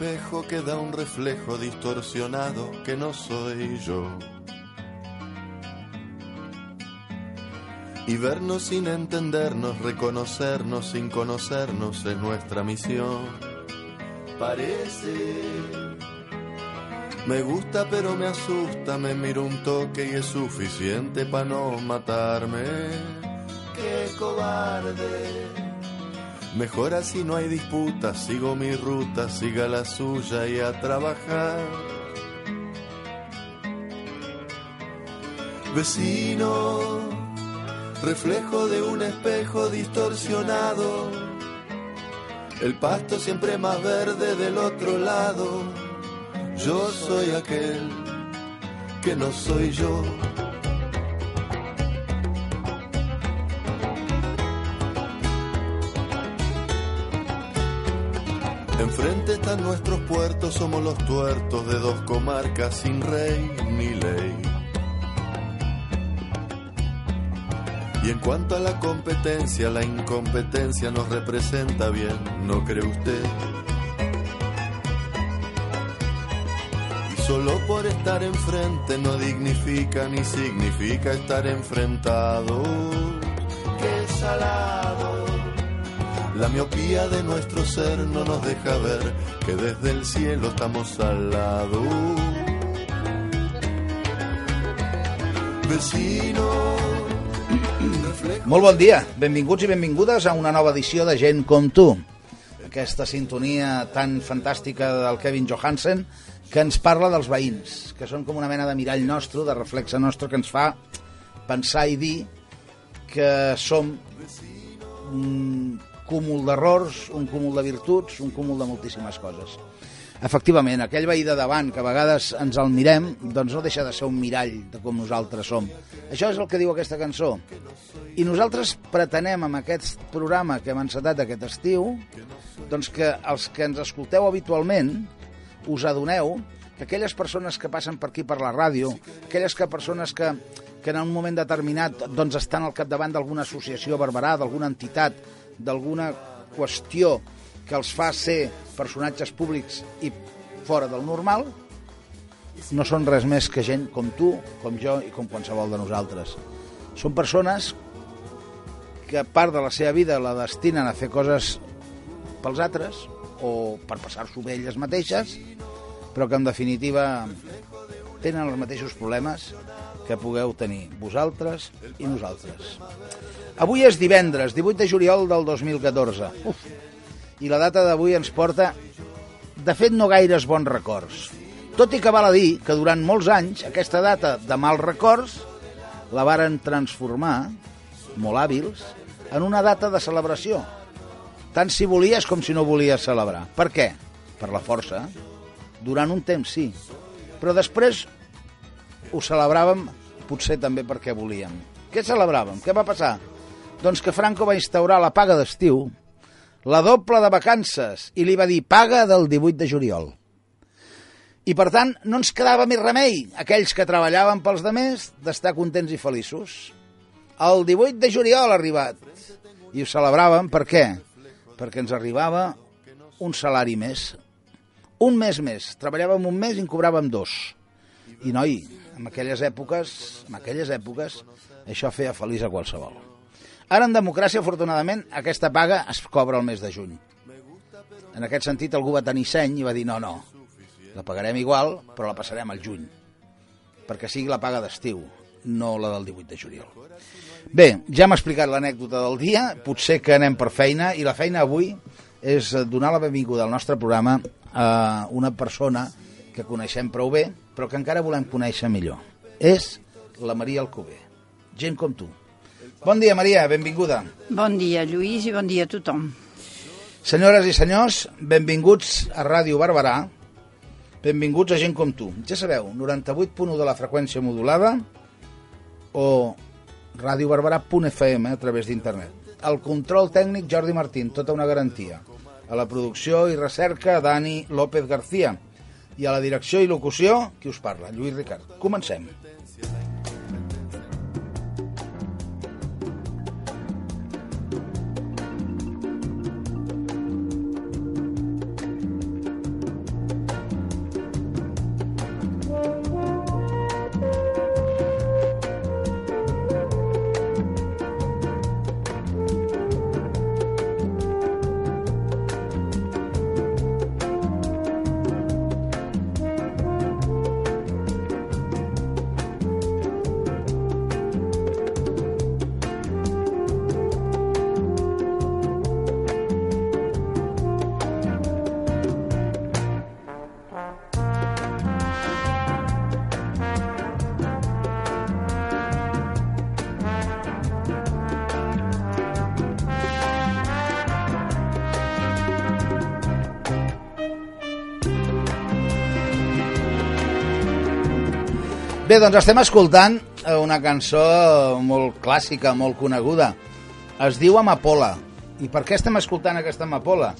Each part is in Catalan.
espejo que da un reflejo distorsionado que no soy yo. Y vernos sin entendernos, reconocernos sin conocernos es nuestra misión. Parece. Me gusta pero me asusta, me miro un toque y es suficiente para no matarme. Qué cobarde. Mejor así no hay disputa, sigo mi ruta, siga la suya y a trabajar. Vecino, reflejo de un espejo distorsionado, el pasto siempre más verde del otro lado. Yo soy aquel que no soy yo. Nuestros puertos, somos los tuertos de dos comarcas sin rey ni ley. Y en cuanto a la competencia, la incompetencia nos representa bien, ¿no cree usted? Y solo por estar enfrente no dignifica ni significa estar enfrentado. ¡Qué salado! La miopía de nuestro ser no nos deja ver que desde el cielo estamos al lado. Vecino. Molt bon dia, benvinguts i benvingudes a una nova edició de Gent com tu. Aquesta sintonia tan fantàstica del Kevin Johansen que ens parla dels veïns, que són com una mena de mirall nostre, de reflexe nostre, que ens fa pensar i dir que som un cúmul d'errors, un cúmul de virtuts, un cúmul de moltíssimes coses. Efectivament, aquell veí de davant que a vegades ens el mirem, doncs no deixa de ser un mirall de com nosaltres som. Això és el que diu aquesta cançó. I nosaltres pretenem amb aquest programa que hem encetat aquest estiu, doncs que els que ens escolteu habitualment us adoneu que aquelles persones que passen per aquí per la ràdio, aquelles que persones que, que en un moment determinat doncs estan al capdavant d'alguna associació barberà, d'alguna entitat, d'alguna qüestió que els fa ser personatges públics i fora del normal, no són res més que gent com tu, com jo i com qualsevol de nosaltres. Són persones que part de la seva vida la destinen a fer coses pels altres o per passar-s'ho bé elles mateixes, però que en definitiva tenen els mateixos problemes que pugueu tenir vosaltres i nosaltres. Avui és divendres, 18 de juliol del 2014. Uf, I la data d'avui ens porta, de fet, no gaires bons records. Tot i que val a dir que durant molts anys aquesta data de mals records la varen transformar, molt hàbils, en una data de celebració. Tant si volies com si no volies celebrar. Per què? Per la força. Durant un temps, sí. Però després ho celebràvem potser també perquè volíem. Què celebràvem? Què va passar? Doncs que Franco va instaurar la paga d'estiu, la doble de vacances, i li va dir paga del 18 de juliol. I, per tant, no ens quedava més remei, aquells que treballaven pels demés, d'estar contents i feliços. El 18 de juliol ha arribat. I ho celebràvem, per què? Perquè ens arribava un salari més. Un mes més. Treballàvem un mes i en cobràvem dos. I, noi, en aquelles èpoques, en aquelles èpoques, això feia feliç a qualsevol. Ara, en democràcia, afortunadament, aquesta paga es cobra el mes de juny. En aquest sentit, algú va tenir seny i va dir no, no, la pagarem igual, però la passarem al juny, perquè sigui la paga d'estiu. no la del 18 de juliol. Bé, ja hem explicat l'anècdota del dia, potser que anem per feina, i la feina avui és donar la benvinguda al nostre programa a una persona que coneixem prou bé, però que encara volem conèixer millor. És la Maria Alcover, gent com tu. Bon dia, Maria, benvinguda. Bon dia, Lluís, i bon dia a tothom. Senyores i senyors, benvinguts a Ràdio Barberà, benvinguts a gent com tu. Ja sabeu, 98.1 de la freqüència modulada o radiobarberà.fm a través d'internet. El control tècnic Jordi Martín, tota una garantia. A la producció i recerca Dani López García. I a la direcció i locució, qui us parla? Lluís Ricard. Comencem. Doncs estem escoltant eh, una cançó molt clàssica, molt coneguda. Es diu Amapola. I per què estem escoltant aquesta Amapola?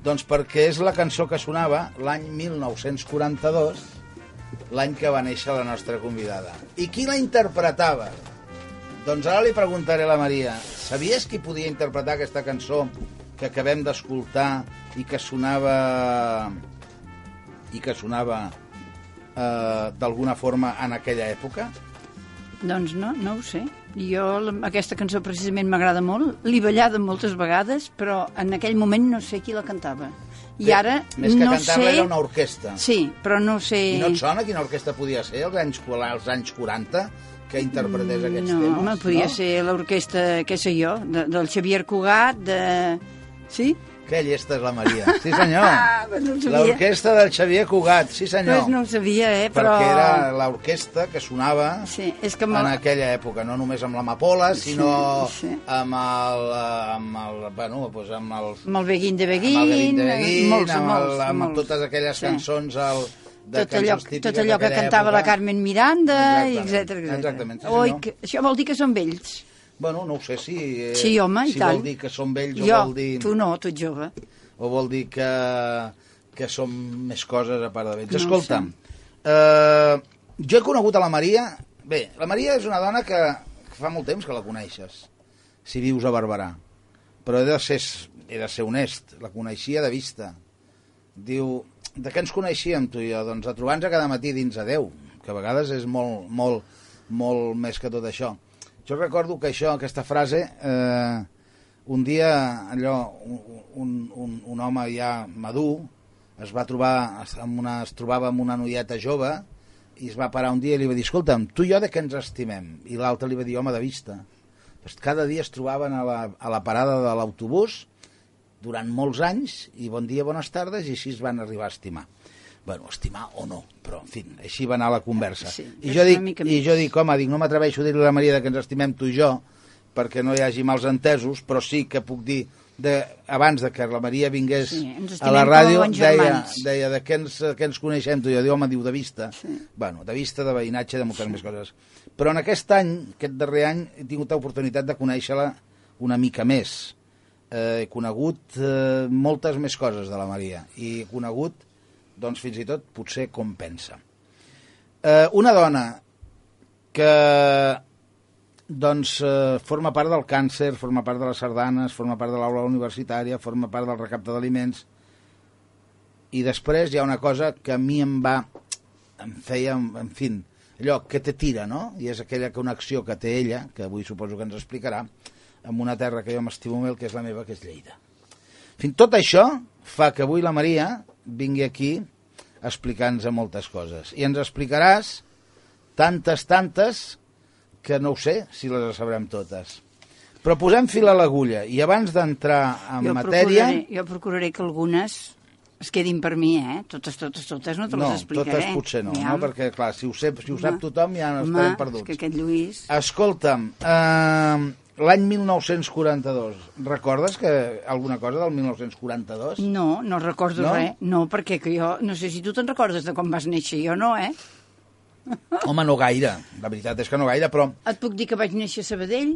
Doncs perquè és la cançó que sonava l'any 1942, l'any que va néixer la nostra convidada. I qui la interpretava? Doncs ara li preguntaré a la Maria. Sabies qui podia interpretar aquesta cançó que acabem d'escoltar i que sonava i que sonava eh, d'alguna forma en aquella època? Doncs no, no ho sé. Jo aquesta cançó precisament m'agrada molt, l'he ballada moltes vegades, però en aquell moment no sé qui la cantava. I Bé, ara més que no cantar sé... era una orquestra. Sí, però no sé... I no et sona quina orquestra podia ser als anys, als anys 40 que interpretés aquests no, temes? home, podria no? ser l'orquestra, què sé jo, de, del Xavier Cugat, de... Sí? Que llesta és la Maria. Sí, senyor. Ah, però no. L'orquestra del Xavier Cugat, sí senyor. Pues no ho sabia, eh, però... Perquè era l'orquestra que sonava Sí, és que en aquella època, no només amb l'Amapola, sinó sí. amb el, amb el, bueno, doncs amb el, amb el Beguín de Beguín, amb el Beguín de Beguín, molts, amb, molts, el, amb molts. totes aquelles Sí. cançons de tot allò, tot allò que cantava la època. Carmen Miranda, Exactament, etc etc. exactament, sí, Oi, que, això vol dir que són vells. Bueno, no ho sé si... Eh, Sí, home, i si tant. vol dir que són vells jo, o vol dir... tu no, tu ets jove. o vol dir que, que són més coses a part de vells. No Escolta'm, eh, jo he conegut a la Maria... Bé, la Maria és una dona que, que fa molt temps que la coneixes, si vius a Barberà. Però he de ser, he de ser honest, la coneixia de vista. Diu, de què ens coneixíem tu i jo? Doncs de trobar-nos cada matí dins a Déu, que a vegades és molt, molt, molt més que tot això. Jo recordo que això, aquesta frase, eh, un dia allò, un, un, un, home ja madur es va trobar amb una, es trobava amb una noieta jove i es va parar un dia i li va dir escolta'm, tu i jo de què ens estimem? I l'altre li va dir home de vista cada dia es trobaven a la, a la parada de l'autobús durant molts anys i bon dia, bones tardes i així es van arribar a estimar bueno, estimar o no, però en fi, així va anar la conversa. Sí, I, jo dic, I jo dic, home, dic, no m'atreveixo a dir-li a la Maria de que ens estimem tu i jo, perquè no hi hagi mals entesos, però sí que puc dir, de, abans de que la Maria vingués Sí, a la ràdio, deia, deia de què ens, què ens coneixem tu i jo, diu, home, diu, de vista. Bueno, de vista, de veïnatge, de moltes més coses. Però en aquest any, aquest darrer any, he tingut l'oportunitat de conèixer-la una mica més. Eh, he conegut eh, moltes més coses de la Maria i he conegut doncs fins i tot potser com pensa. Eh, una dona que doncs eh, forma part del càncer, forma part de les sardanes, forma part de l'aula universitària, forma part del recapte d'aliments i després hi ha una cosa que a mi em va em feia, en fi, allò que te tira, no? I és aquella connexió que té ella, que avui suposo que ens explicarà, amb una terra que jo m'estimo molt, que és la meva, que és Lleida. En fi, tot això fa que avui la Maria vingui aquí a explicar-nos moltes coses. I ens explicaràs tantes, tantes, que no ho sé si les sabrem totes. Però posem fil a l'agulla i abans d'entrar en jo matèria... Procuraré, jo procuraré que algunes es quedin per mi, eh? Totes, totes, totes, no te no, les explicaré. totes potser no, N'hi no, perquè clar, si ho, sé, si ho sap tothom ja no estarem és perduts. que aquest Lluís... Escolta'm, eh, l'any 1942, recordes que alguna cosa del 1942? No, no recordo No? res. No, perquè que jo... No sé si tu te'n recordes de quan vas néixer, jo no, eh? Home, no gaire, la veritat és que no gaire, però Et puc dir que vaig néixer a Sabadell,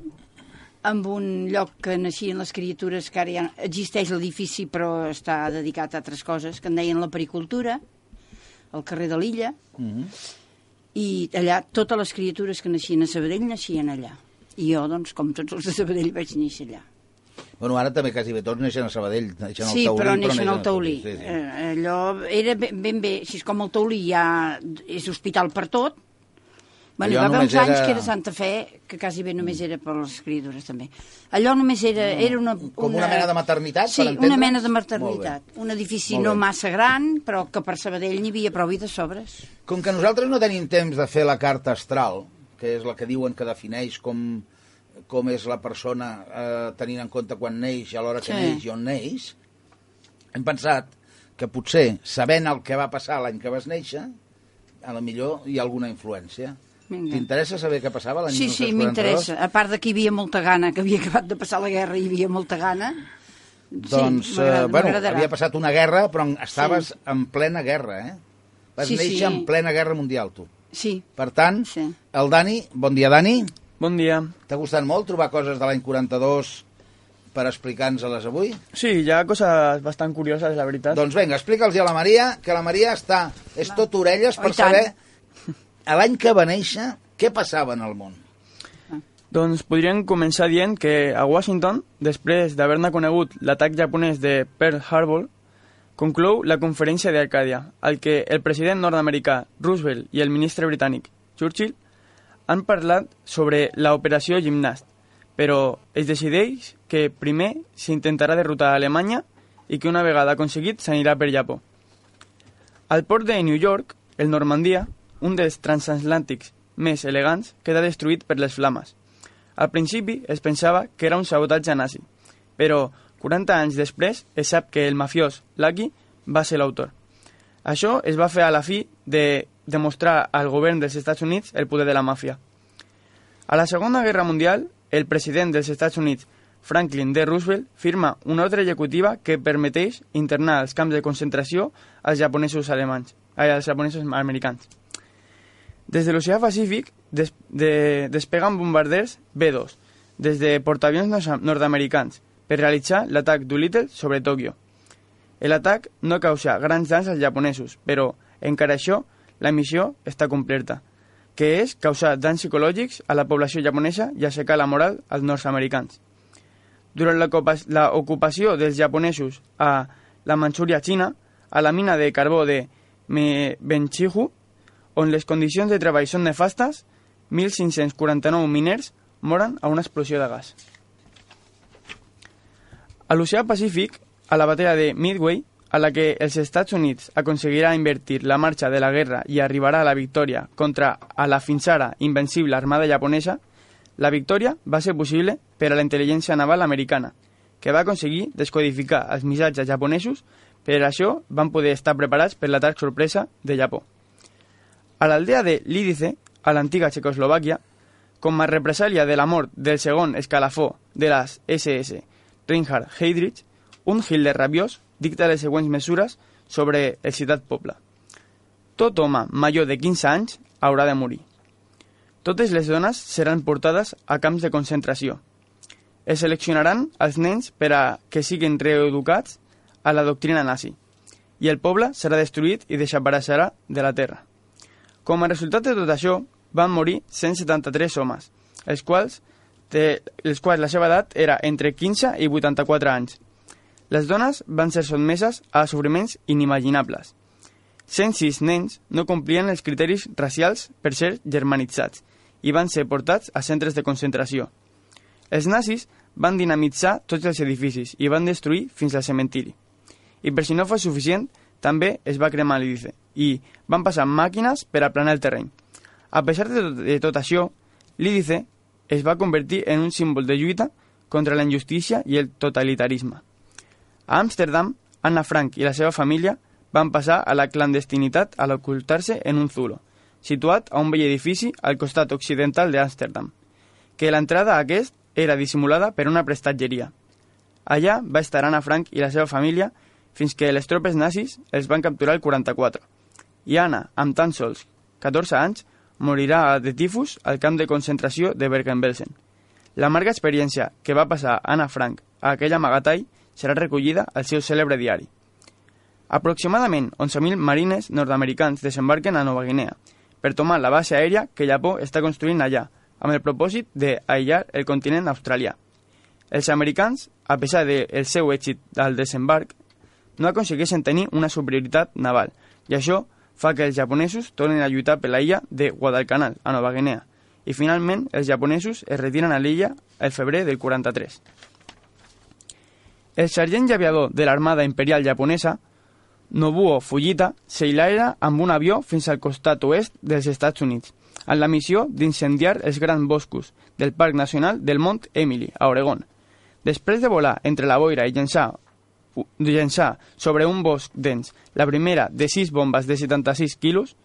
amb un lloc que naixien les criatures, que ara ja existeix l'edifici però està dedicat a altres coses, que en deien la pericultura, al carrer de l'Illa, Mhm. i allà totes les criatures que naixien a Sabadell naixien allà. I jo, doncs, com tots els de Sabadell, vaig néixer allà. bueno, ara també quasi bé tots neixen a Sabadell, neixen al Sí, Taulí, però neixen al Taulí. Sí, sí. Eh, allò era ben, ben bé, si és com el Taulí ja és hospital per tot, Bueno, hi Allò va haver uns només anys era- que era Santa Fe, que quasi bé només era per les criatures, també. Allò només era, era una, Com una mena de maternitat, Sí, per entendre'ns? una mena de maternitat. Un edifici no massa gran, però que per Sabadell n'hi havia prou i de sobres. Com que nosaltres no tenim temps de fer la carta astral, que és la que diuen que defineix com, com és la persona eh, tenint en compte quan neix, a l'hora que Sí. neix i on neix, hem pensat que potser, sabent el que va passar l'any que vas néixer, a la millor hi ha alguna influència. T'interessa saber què passava l'any Sí, sí, 1942? m'interessa. A part de que hi havia molta gana, que havia acabat de passar la guerra i hi havia molta gana. Doncs, sí, eh, bueno, havia passat una guerra, però estaves en plena guerra, eh? Vas Sí, néixer sí. en plena guerra mundial, tu. Sí, Per tant, Sí. el Dani, bon dia, Dani. Bon dia. T'ha gustat molt trobar coses de l'any 42 per explicar-nos-les avui? Sí, hi ha coses bastant curioses, la veritat. Doncs vinga, explica'ls a la Maria, que la Maria està, és tot orelles Oh, per tant. saber a l'any que va néixer què passava en el món. Doncs podríem començar dient que a Washington, després d'haver-ne conegut l'atac japonès de Pearl Harbor, conclou la conferència d'Arcàdia, al que el president nord-americà Roosevelt i el ministre britànic Churchill han parlat sobre l'operació Gimnast, però es decideix que primer s'intentarà derrotar a Alemanya i que una vegada aconseguit s'anirà per Japó. Al port de New York, el Normandia, un dels transatlàntics més elegants, queda destruït per les flames. Al principi es pensava que era un sabotatge nazi, però 40 anys després es sap que el mafiós Lucky va ser l'autor. Això es va fer a la fi de demostrar al govern dels Estats Units el poder de la màfia. A la Segona Guerra Mundial, el president dels Estats Units, Franklin D. Roosevelt, firma una ordre executiva que permeteix internar als camps de concentració als japonesos alemanys, ai, als japonesos americans. Des de l'oceà Pacífic des, de, despeguen bombarders B-2 des de portaavions nord-americans per realitzar l'atac Doolittle sobre Tòquio. L'atac no causa grans danys als japonesos, però, encara això, la missió està completa, que és causar danys psicològics a la població japonesa i aixecar la moral als nord-americans. Durant l'ocupa- l'ocupació dels japonesos a la Manxúria xina, a la mina de carbó de Benchihu, on les condicions de treball són nefastes, 1.549 miners moren a una explosió de gas. A l'oceà Pacífic, a la batalla de Midway, a la que els Estats Units aconseguirà invertir la marxa de la guerra i arribarà a la victòria contra a la fins ara invencible armada japonesa, la victòria va ser possible per a la intel·ligència naval americana, que va aconseguir descodificar els missatges japonesos, per això van poder estar preparats per l'atac sorpresa de Japó. A l'aldea de Lídice, a l'antiga Txecoslovàquia, com a represàlia de la mort del segon escalafó de les SS, Reinhard Heydrich, un Hitler rabiós dicta les següents mesures sobre el citat poble. Tot home major de 15 anys haurà de morir. Totes les dones seran portades a camps de concentració. Es seleccionaran els nens per a que siguin reeducats a la doctrina nazi i el poble serà destruït i desapareixerà de la terra. Com a resultat de tot això, van morir 173 homes, els quals, de, els quals la seva edat era entre 15 i 84 anys. Les dones van ser sotmeses a sofriments inimaginables. 106 nens no complien els criteris racials per ser germanitzats i van ser portats a centres de concentració. Els nazis van dinamitzar tots els edificis i van destruir fins al cementiri. I per si no fos suficient, també es va cremar l'Idice i van passar màquines per aplanar el terreny. A pesar de tot, de tot això, l'Ídice es va convertir en un símbol de lluita contra la injustícia i el totalitarisme. A Amsterdam, Anna Frank i la seva família van passar a la clandestinitat a l'ocultar-se en un zulo, situat a un vell edifici al costat occidental d'Amsterdam, que l'entrada a aquest era dissimulada per una prestatgeria. Allà va estar Anna Frank i la seva família fins que les tropes nazis els van capturar el 44. I Anna, amb tan sols 14 anys, morirà de tifus al camp de concentració de Bergen-Belsen. La amarga experiència que va passar Anna Frank a aquell amagatall serà recollida al seu cèlebre diari. Aproximadament 11.000 marines nord-americans desembarquen a Nova Guinea per tomar la base aèria que Japó està construint allà, amb el propòsit d'aïllar el continent australià. Els americans, a pesar del seu èxit al desembarc, no aconsegueixen tenir una superioritat naval, i això fa que els japonesos tornin a lluitar per la illa de Guadalcanal, a Nova Guinea, i finalment els japonesos es retiren a l'illa el febrer del 43. El sergent aviador de l'Armada Imperial Japonesa, Nobuo Fujita, s'eilaira amb un avió fins al costat oest dels Estats Units, amb la missió d'incendiar els grans boscos del Parc Nacional del Mont Emily, a Oregon. Després de volar entre la boira i llençar, llençar sobre un bosc dens la primera de sis bombes de 76 quilos,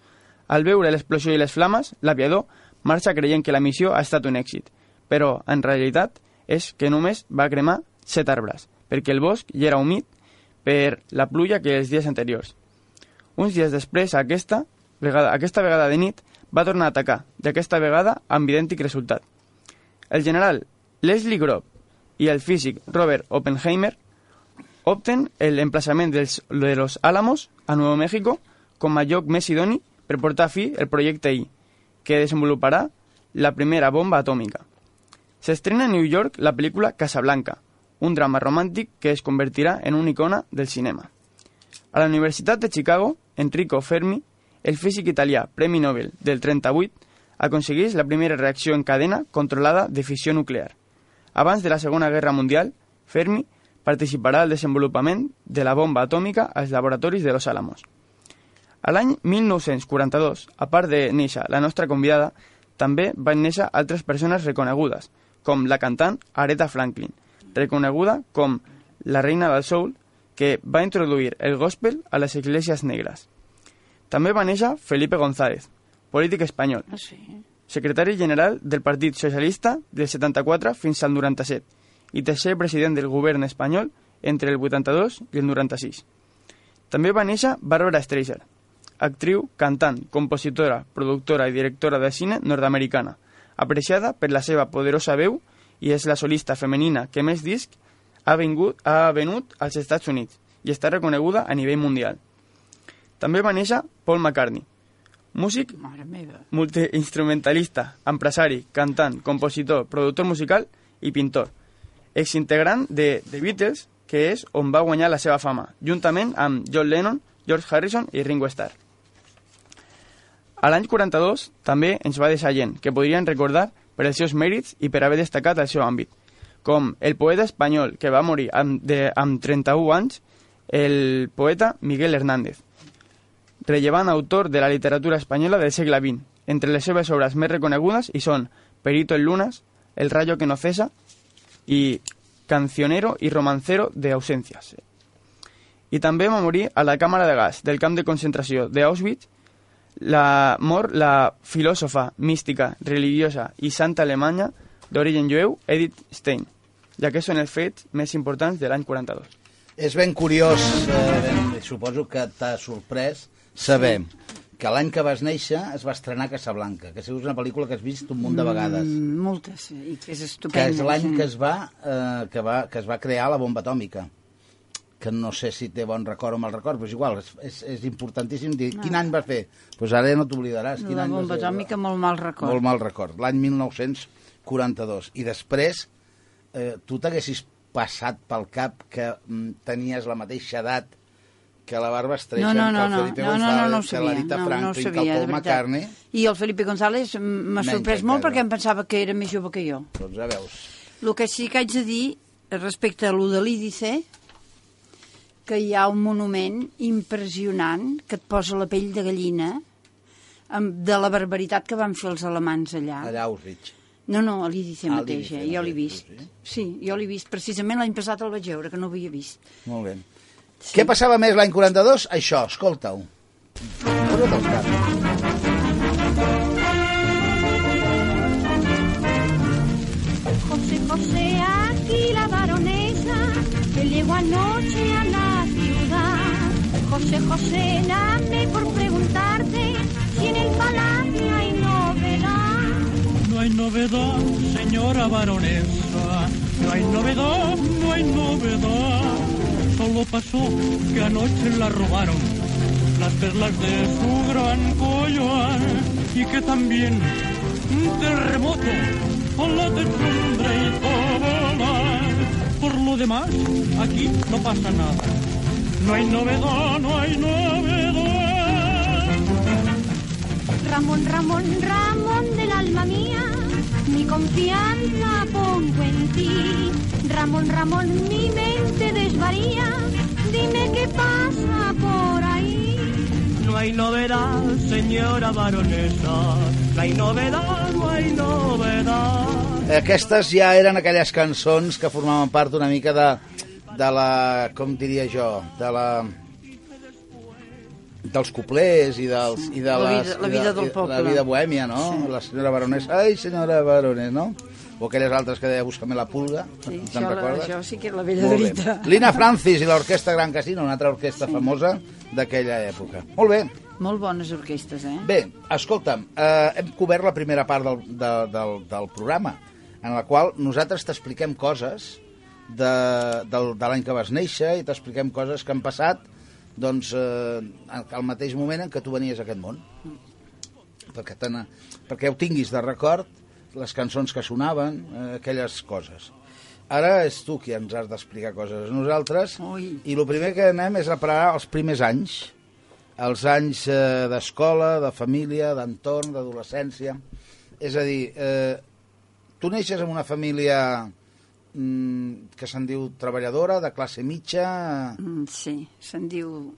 al veure l'explosió i les flames, l'aviador marxa creient que la missió ha estat un èxit, però en realitat és que només va cremar set arbres, perquè el bosc ja era humit per la pluja que els dies anteriors. Uns dies després, aquesta vegada, aquesta vegada de nit, va tornar a atacar, d'aquesta vegada amb idèntic resultat. El general Leslie Grob i el físic Robert Oppenheimer opten el emplaçament dels, de los Álamos a Nuevo México com a lloc més per a fi el projecte I, que desenvoluparà la primera bomba atòmica. S'estrena a New York la pel·lícula Casablanca, un drama romàntic que es convertirà en una icona del cinema. A la Universitat de Chicago, Enrico Fermi el físic italià Premi Nobel del 38 aconsegueix la primera reacció en cadena controlada de fissió nuclear. Abans de la Segona Guerra Mundial, Fermi participarà al desenvolupament de la bomba atòmica als laboratoris de Los Álamos. A l'any 1942, a part de néixer la nostra convidada, també van néixer altres persones reconegudes, com la cantant Aretha Franklin, reconeguda com la reina del soul, que va introduir el gospel a les esglésies negres. També va néixer Felipe González, polític espanyol, Ah, sí. secretari general del Partit Socialista del 74 fins al 97 i tercer president del govern espanyol entre el 82 i el 96. També va néixer Barbara Streisand, actriu, cantant, compositora, productora i directora de cine nord-americana, apreciada per la seva poderosa veu i és la solista femenina que més disc ha, vingut, ha venut als Estats Units i està reconeguda a nivell mundial. També va néixer Paul McCartney, músic multiinstrumentalista, empresari, cantant, compositor, productor musical i pintor. Exintegrant de The Beatles, que és on va guanyar la seva fama, juntament amb John Lennon, George Harrison i Ringo Starr. A l'any 42 també ens va deixar gent que podrien recordar per els seus mèrits i per haver destacat el seu àmbit, com el poeta espanyol que va morir amb, de, amb 31 anys, el poeta Miguel Hernández, rellevant autor de la literatura espanyola del segle XX. Entre les seves obres més reconegudes hi són Perito en Lunas, El rayo que no cesa i Cancionero i romancero de ausències. I també va morir a la càmera de gas del camp de concentració d'Auschwitz la mor la filòsofa, mística, religiosa i santa alemanya d'origen jueu Edith Stein, ja que són els fets més importants de l'any 42. És ben curiós, eh, suposo que t'ha sorprès, saber que l'any que vas néixer es va estrenar Casablanca, que és una pel·lícula que has vist un munt de vegades, Mm, moltes, i que és que estupenda. és l'any sí. que es, va, eh, que, va, que es va crear la bomba atòmica que no sé si té bon record o mal record, però és igual, és, és, és importantíssim dir quin any vas fer. Doncs pues ara ja no t'oblidaràs. La any bomba atòmica, molt mal record. Molt mal record, l'any 1942. I després, eh, tu t'haguessis passat pel cap que mm, tenies la mateixa edat que la Barba Streisand, No, no, no, que el no, Felipe no, no, no, no ho González, que sabia, l'Arita no, no Franklin, sabia, que el de Paul. McCartney. I el Felipe González m'ha sorprès molt perquè em pensava que era més jove que jo. Doncs ja veus. El que sí que haig de dir, respecte a lo de l'Ídice, que hi ha un monument impressionant que et posa la pell de gallina de la barbaritat que van fer els alemans allà. Allà a Auschwitz. No, no, a l'Idice Ah, mateix, l'Ídice eh? jo l'he vist. Sí, jo l'he vist. Precisament l'any passat el vaig veure, que no ho havia vist. Molt bé. Què passava més l'any 42? Això, escolta-ho. Posa't. José José, aquí la baronesa que llegó anoche a la ciudad. José José, dame por preguntarte si en el palacio hay novedad. No hay novedad, señora baronesa. No hay novedad, no hay novedad. Solo pasó que anoche la robaron las perlas de su gran collar y que también un terremoto con la techumbre hizo volar. Por lo demás, aquí no pasa nada. No hay novedad, no hay novedad. Ramón, Ramón, Ramón del alma mía, mi confianza pongo en ti. Ramón, Ramón, mi mente desvaría, dime qué pasa por ahí. No hay novedad, señora baronesa. No hay novedad, no hay novedad. Aquestes ja eren aquelles cançons que formaven part una mica de, de la, com diria jo, de la dels cuplers i, dels, i de La les, vida- la i de- vida del i poble. La vida bohèmia, no? La senyora baronesa, ai, senyora baronesa, no? O aquelles altres que deia Búscame la pulga, Sí, te'n la, recordes? això sí que és la vella Molt bé. drita. Lina Francis i l'Orquestra Gran Casino, una altra orquestra famosa d'aquella època. Molt bé. Molt bones orquestes, eh? Bé, escolta'm, eh, hem cobert la primera part del, de, del, del programa, en la qual nosaltres t'expliquem coses de, del, de l'any que vas néixer i t'expliquem coses que han passat doncs, eh, al mateix moment en què tu venies a aquest món. Perquè, tena, perquè ho tinguis de record, les cançons que sonaven, eh, aquelles coses. Ara és tu qui ens has d'explicar coses a nosaltres Ui. i el primer que anem és a parar els primers anys els anys eh, d'escola, de família, d'entorn, d'adolescència. És a dir, eh, tu neixes en una família mm, que se'n diu treballadora, de classe mitja... Mm, Sí, se'n diu...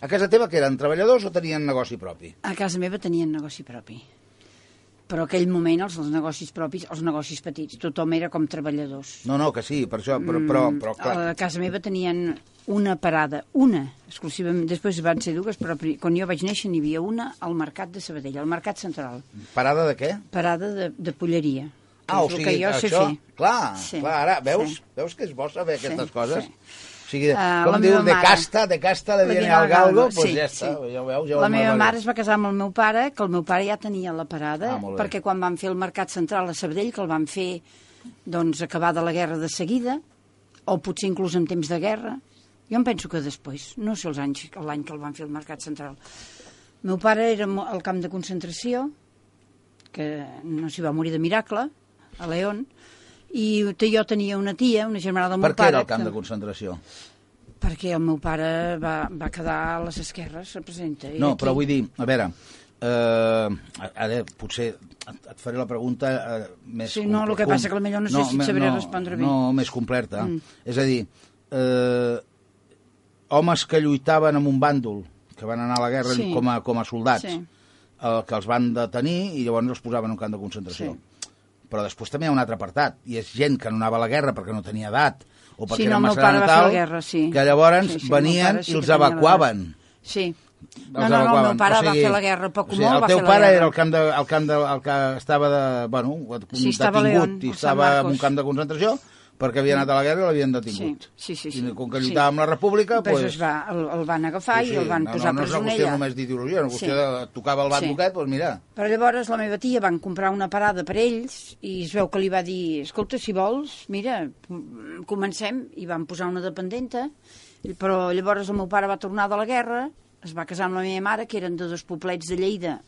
A casa teva que eren treballadors o tenien negoci propi? A casa meva tenien negoci propi. Però aquell moment, els, els negocis propis, els negocis petits, tothom era com treballadors. No, no, que sí, per això, però, però, però clar... A casa meva tenien una parada, una, exclusivament, després van ser dues, però quan jo vaig néixer n'hi havia una al Mercat de Sabadell, al Mercat Central, Parada de què? parada de, de polleria. Ah, o sigui, que jo sé això... fer. Clar, Sí, clar, ara, veus, sí. veus que és bo saber Sí, aquestes coses? sí. O sigui, Ah, com diu, de casta, de casta Le viene al al galgo, galgo, pues sí, ja està, sí. ja ho veus, ja La meva mare es va casar amb el meu pare, que el meu pare ja tenia la parada, Ah, perquè quan van fer el Mercat Central a Sabadell, que el van fer doncs, acabada la guerra de seguida, o potser inclús en temps de guerra, jo em penso que després, no sé els anys, l'any que el van fer el Mercat Central. El meu pare era al camp de concentració, que no s'hi va morir de miracle, a León, i jo tenia una tia, una germana del Per meu què pare... era el camp que- de concentració? Perquè el meu pare va, va quedar a les esquerres, representa. No, aquí- però vull dir, a veure, eh, ara potser et, et faré la pregunta eh, més... Sí, no, el que passa que potser no sé si et sabré no, respondre bé. No, més completa. Mm. És a dir, eh, homes que lluitaven en un bàndol, que van anar a la guerra Sí. com, a, com a soldats, Sí. eh, que els van detenir i llavors els posaven en un camp de concentració. Però després també hi ha un altre apartat, i és gent que no anava a la guerra perquè no tenia edat, o perquè Sí, era no, el meu massa pare va natal, la guerra, sí. que llavors Sí, sí, el venien pare sí i els evacuaven. Sí. Els No, no, no, el meu pare O va sigui, fer la guerra poc o sigui, molt, el va teu fer la pare guerra. era el camp de, el camp de, el que estava de, bueno, Sí, estava detingut León, i al Sant estava en un camp de concentració perquè havia anat a la guerra i l'havien detingut. Sí, sí, sí, I sí. com que Sí. lluitava amb la república, Pues pues, es va, el, el van agafar i el van no, posar no, no és una qüestió només d'ideologia, és una qüestió Sí. de tocava el bat Sí. doncs mira, Però llavors la meva tia van comprar una parada per ells i es veu que li va dir, escolta, si vols, mira, comencem, i van posar una dependenta, i- però llavors el meu pare va tornar de la guerra, es va casar amb la meva mare, que eren de dos poblets de Lleida,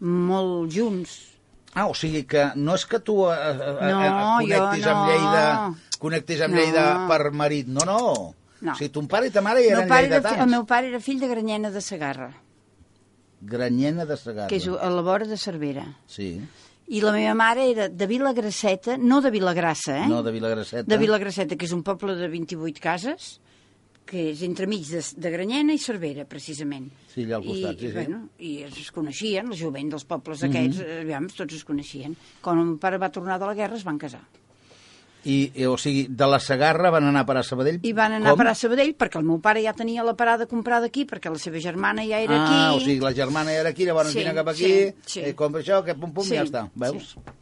molt junts, Ah, o sigui que no és que tu eh, eh, No, eh, connectis jo amb no. Lleida, connectis amb No. Lleida per marit, no, no. No. O sigui, ton pare i ta mare meu, eren era, lleidatans. el meu pare era fill de Granyena de Segarra, Granyena de Segarra. que és a la vora de Cervera. Sí, I la meva mare era de Vilagraceta, no de Vilagrassa, eh? no, de Vilagraceta. de Vilagraceta, que és un poble de 28 cases, que és entremig de, de Granyena i Cervera, precisament. Sí, allà al costat, I, sí, sí. Bueno, I es coneixien, la jovent dels pobles aquests, mm -hmm. aviam, tots es coneixien. Quan el meu pare va tornar de la guerra es van casar. I, i, o sigui, de la Sagarra van anar a parar a Sabadell? I van anar Com? a parar a Sabadell perquè el meu pare ja tenia la parada comprada aquí, perquè la seva germana ja era ah, aquí. o sigui, la germana era aquí, llavors Sí, vine cap aquí, sí, sí. eh, compra això, que pum, pum, Sí, i ja està. Veus? sí.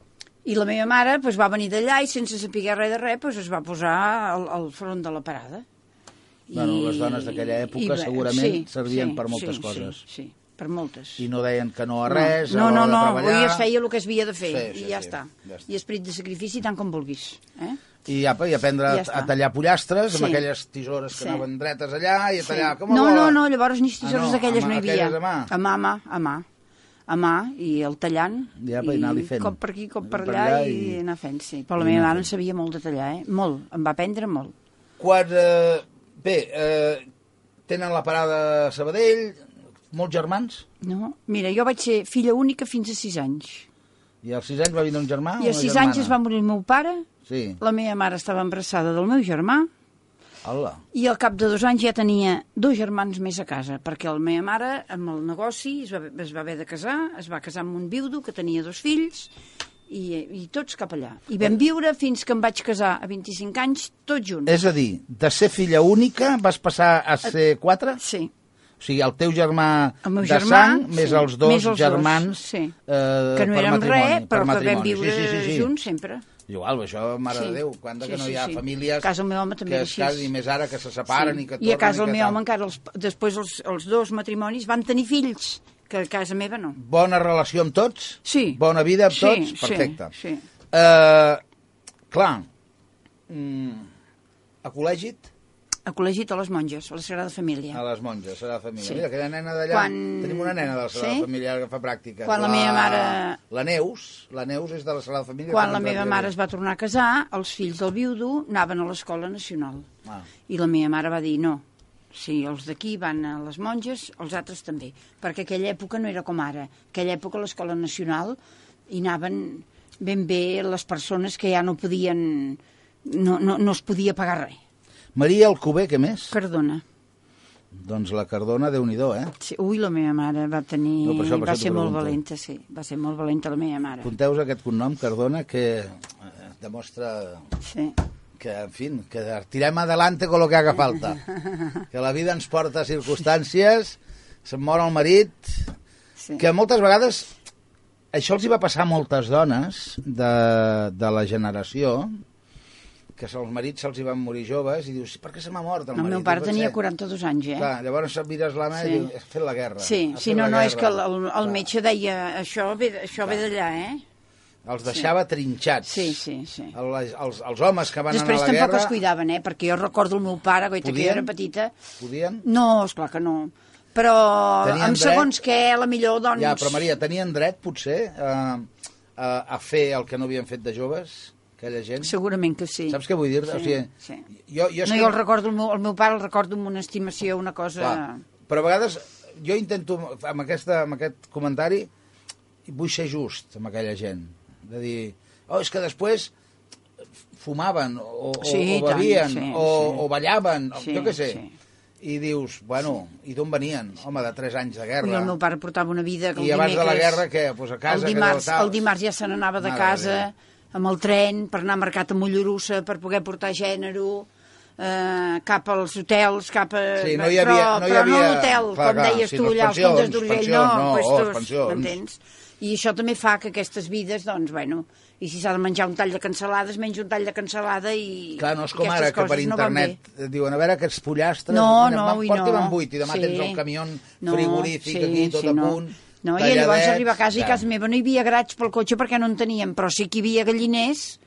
I la meva mare pues, va venir d'allà i sense saber res de res pues, es va posar al, al front de la parada. Bueno, les dones d'aquella època bé, segurament servien per moltes sí, coses. Sí, sí, per moltes. I no deien que no a res, no, a no, l'hora no, treballar... avui es feia el que es havia de fer Sí, sí, i ja, sí, està. ja està. I esperit de sacrifici tant com vulguis. Eh? I apa, i aprendre Ja a, està. a tallar pollastres Sí. amb aquelles tisores que Sí. anaven dretes allà i a tallar... Com a No, no, no, llavors ni tisores Ah, no, d'aquelles a no hi havia. a mà. A mà, a mà, a mà. A mà, i el tallant, Ja, per anar-li fent. cop per aquí, cop per Per allà, allà i... i- anar fent, sí. Però la i meva mare en sabia molt de tallar, eh? Molt, em va aprendre molt. Quan, eh, bé, eh, tenen la parada a Sabadell, molts germans, No? Mira, jo vaig ser filla única fins a sis anys. i als sis anys va vindre un germà o I a una sis germana? anys es va morir el meu pare, Sí, la meva mare estava embarassada del meu germà, hola. i al cap de dos anys ja tenia dos germans més a casa, perquè la meva mare, amb el negoci, es va, es va haver de casar, es va casar amb un viudo que tenia dos fills, i, i tots cap allà. I vam viure fins que em vaig casar a 25 anys, tots junts. És a dir, de ser filla única vas passar a ser quatre? Sí. O sigui, el teu germà El de germà, sang més sí, els dos més els dos, germans sí. eh, que no per érem res, per però que vam viure sí, sí, sí, sí. junts sempre. Igual, això, mare Sí. de Déu, quan Sí, que no sí, hi ha sí. famílies... A casa el meu home també que es així. I més ara que se separen i que I a casa tornen el i meu home encara, els, després els, els dos matrimonis van tenir fills, que a casa meva no. Bona relació amb tots? Sí. Bona vida amb Sí, tots? sí, Perfecte. sí. Eh, clar, mm, a col·legi, A col·legi a les monges, a la Sagrada Família. a les monges, serà Família. Sí. Mira, aquella nena d'allà, Quan- tenim una nena de la Sagrada Sí? Família que fa pràctica. Quan la meva mare- La Neus, la Neus és de la Sagrada Família. Quan la meva mare es va tornar a casar, els fills del viudo anaven a l'Escola Nacional. Ah. I la meva mare va dir no. Si els d'aquí van a les monges, els altres també. Perquè aquella època no era com ara. Aquella època a l'Escola Nacional hi anaven ben bé les persones que ja no podien... No, no, no es podia pagar res. Maria Alcover, què més? Perdona. Doncs la Cardona, déu nhi eh? Sí, ui, la meva mare va tenir... No, per això- per va ser molt pregunto. valenta, sí. Va ser molt valenta la meva mare. Apunteu aquest cognom, Cardona, que eh, demostra Sí. que, en fin, que tirem adelante con lo que haga falta. Que la vida ens porta a circumstàncies, se'n mor el marit, sí. que moltes vegades això els hi va passar a moltes dones de, de la generació, que els marits se'ls van morir joves, i dius, per què se m'ha mort el El marit? meu pare tenia ser- 42 anys, eh? Clar, llavors mires l'ama Sí. i dius, has fet la guerra. Sí, sí, no, no, és que el, el, el metge deia això ve, això ve d'allà, eh? Els deixava trinxats. Sí, sí, sí. El, els, els homes que van Després anar a la tampoc guerra els cuidaven, eh? Perquè jo recordo el meu pare, goita, que jo era petita... podien... No, esclar que no. Però Tenien amb dret? segons què, la millor, doncs... Ja, però Maria, tenien dret, potser, a, a, a fer el que no havien fet de joves, aquella gent? Segurament que sí. Saps què vull dir? Sí, o sigui, sí. jo, jo no, que... jo el recordo, el meu, el meu pare el recordo amb una estimació, una cosa... Clar, però a vegades jo intento, amb, aquesta, amb aquest comentari, vull ser just amb aquella gent. De dir, oh, és que després fumaven, o, o, Sí, o tant, bevien, sí, o, sí. o ballaven, o, Sí, jo què sé. sí. I dius, bueno, i d'on venien? Home, de 3 anys de guerra. I el meu pare portava una vida que I abans de la guerra, què? Pues a casa, el dimarts, tal. el dimarts ja se n'anava de Mare casa de amb el tren per anar a mercat a Mollerussa per poder portar gènere eh, cap als hotels, cap a... Sí, no hi però, havia- no hi però havia- no a l'hotel, com deies tu allà, als Contes d'Urgell, no, no, oh, puestos, pensions. m'entens? I això també fa que aquestes vides, doncs, bueno, i si s'ha de menjar un tall de cansalades, menja un tall de cansalada i Clar, no és com ara, que per no van internet bé. diuen, a veure, aquests pollastres, No, no, van, porti-me'n no. vuit, i demà Sí. tens el camió No, frigorífic sí, aquí, tot sí, a no. punt, No, i llavors arribar a casa i a casa meva no hi havia grats pel cotxe perquè no en teníem, però sí que hi havia galliners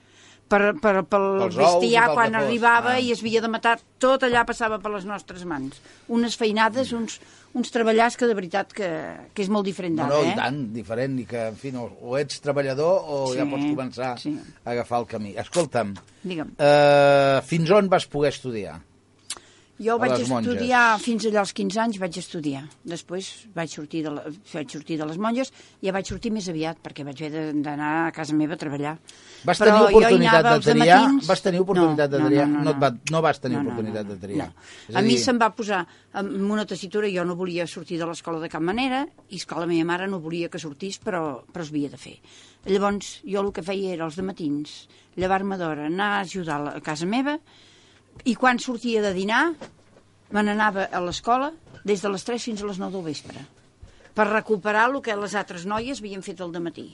per, per, pel Pels bestiar pel quan arribava Ah. i es havia de matar, tot allà passava per les nostres mans. Unes feinades, uns, uns treballars que de veritat que, que és molt diferent No, d'ara, no, eh? i tant, diferent, i que, en fi, no, o ets treballador o Sí, ja pots començar sí. a agafar el camí. Escolta'm, Digue'm. eh, fins on vas poder estudiar? Jo vaig estudiar, fins allà als 15 anys vaig estudiar. Després vaig sortir de, la, vaig sortir de les monges i ja vaig sortir més aviat, perquè vaig haver d'anar a casa meva a treballar. Vas Però tenir oportunitat de triar? Vas tenir oportunitat de No, no, triar? no, no, No et va- no vas tenir No, no, oportunitat no, de triar. no. És A, a mi dir- se'm va posar en una tessitura, jo no volia sortir de l'escola de cap manera, i que la meva mare no volia que sortís, però, però es havia de fer. Llavors, jo el que feia era els matins, llevar-me d'hora, anar a ajudar a casa meva, i quan sortia de dinar, me n'anava a l'escola des de les 3 fins a les 9 del vespre, per recuperar el que les altres noies havien fet al matí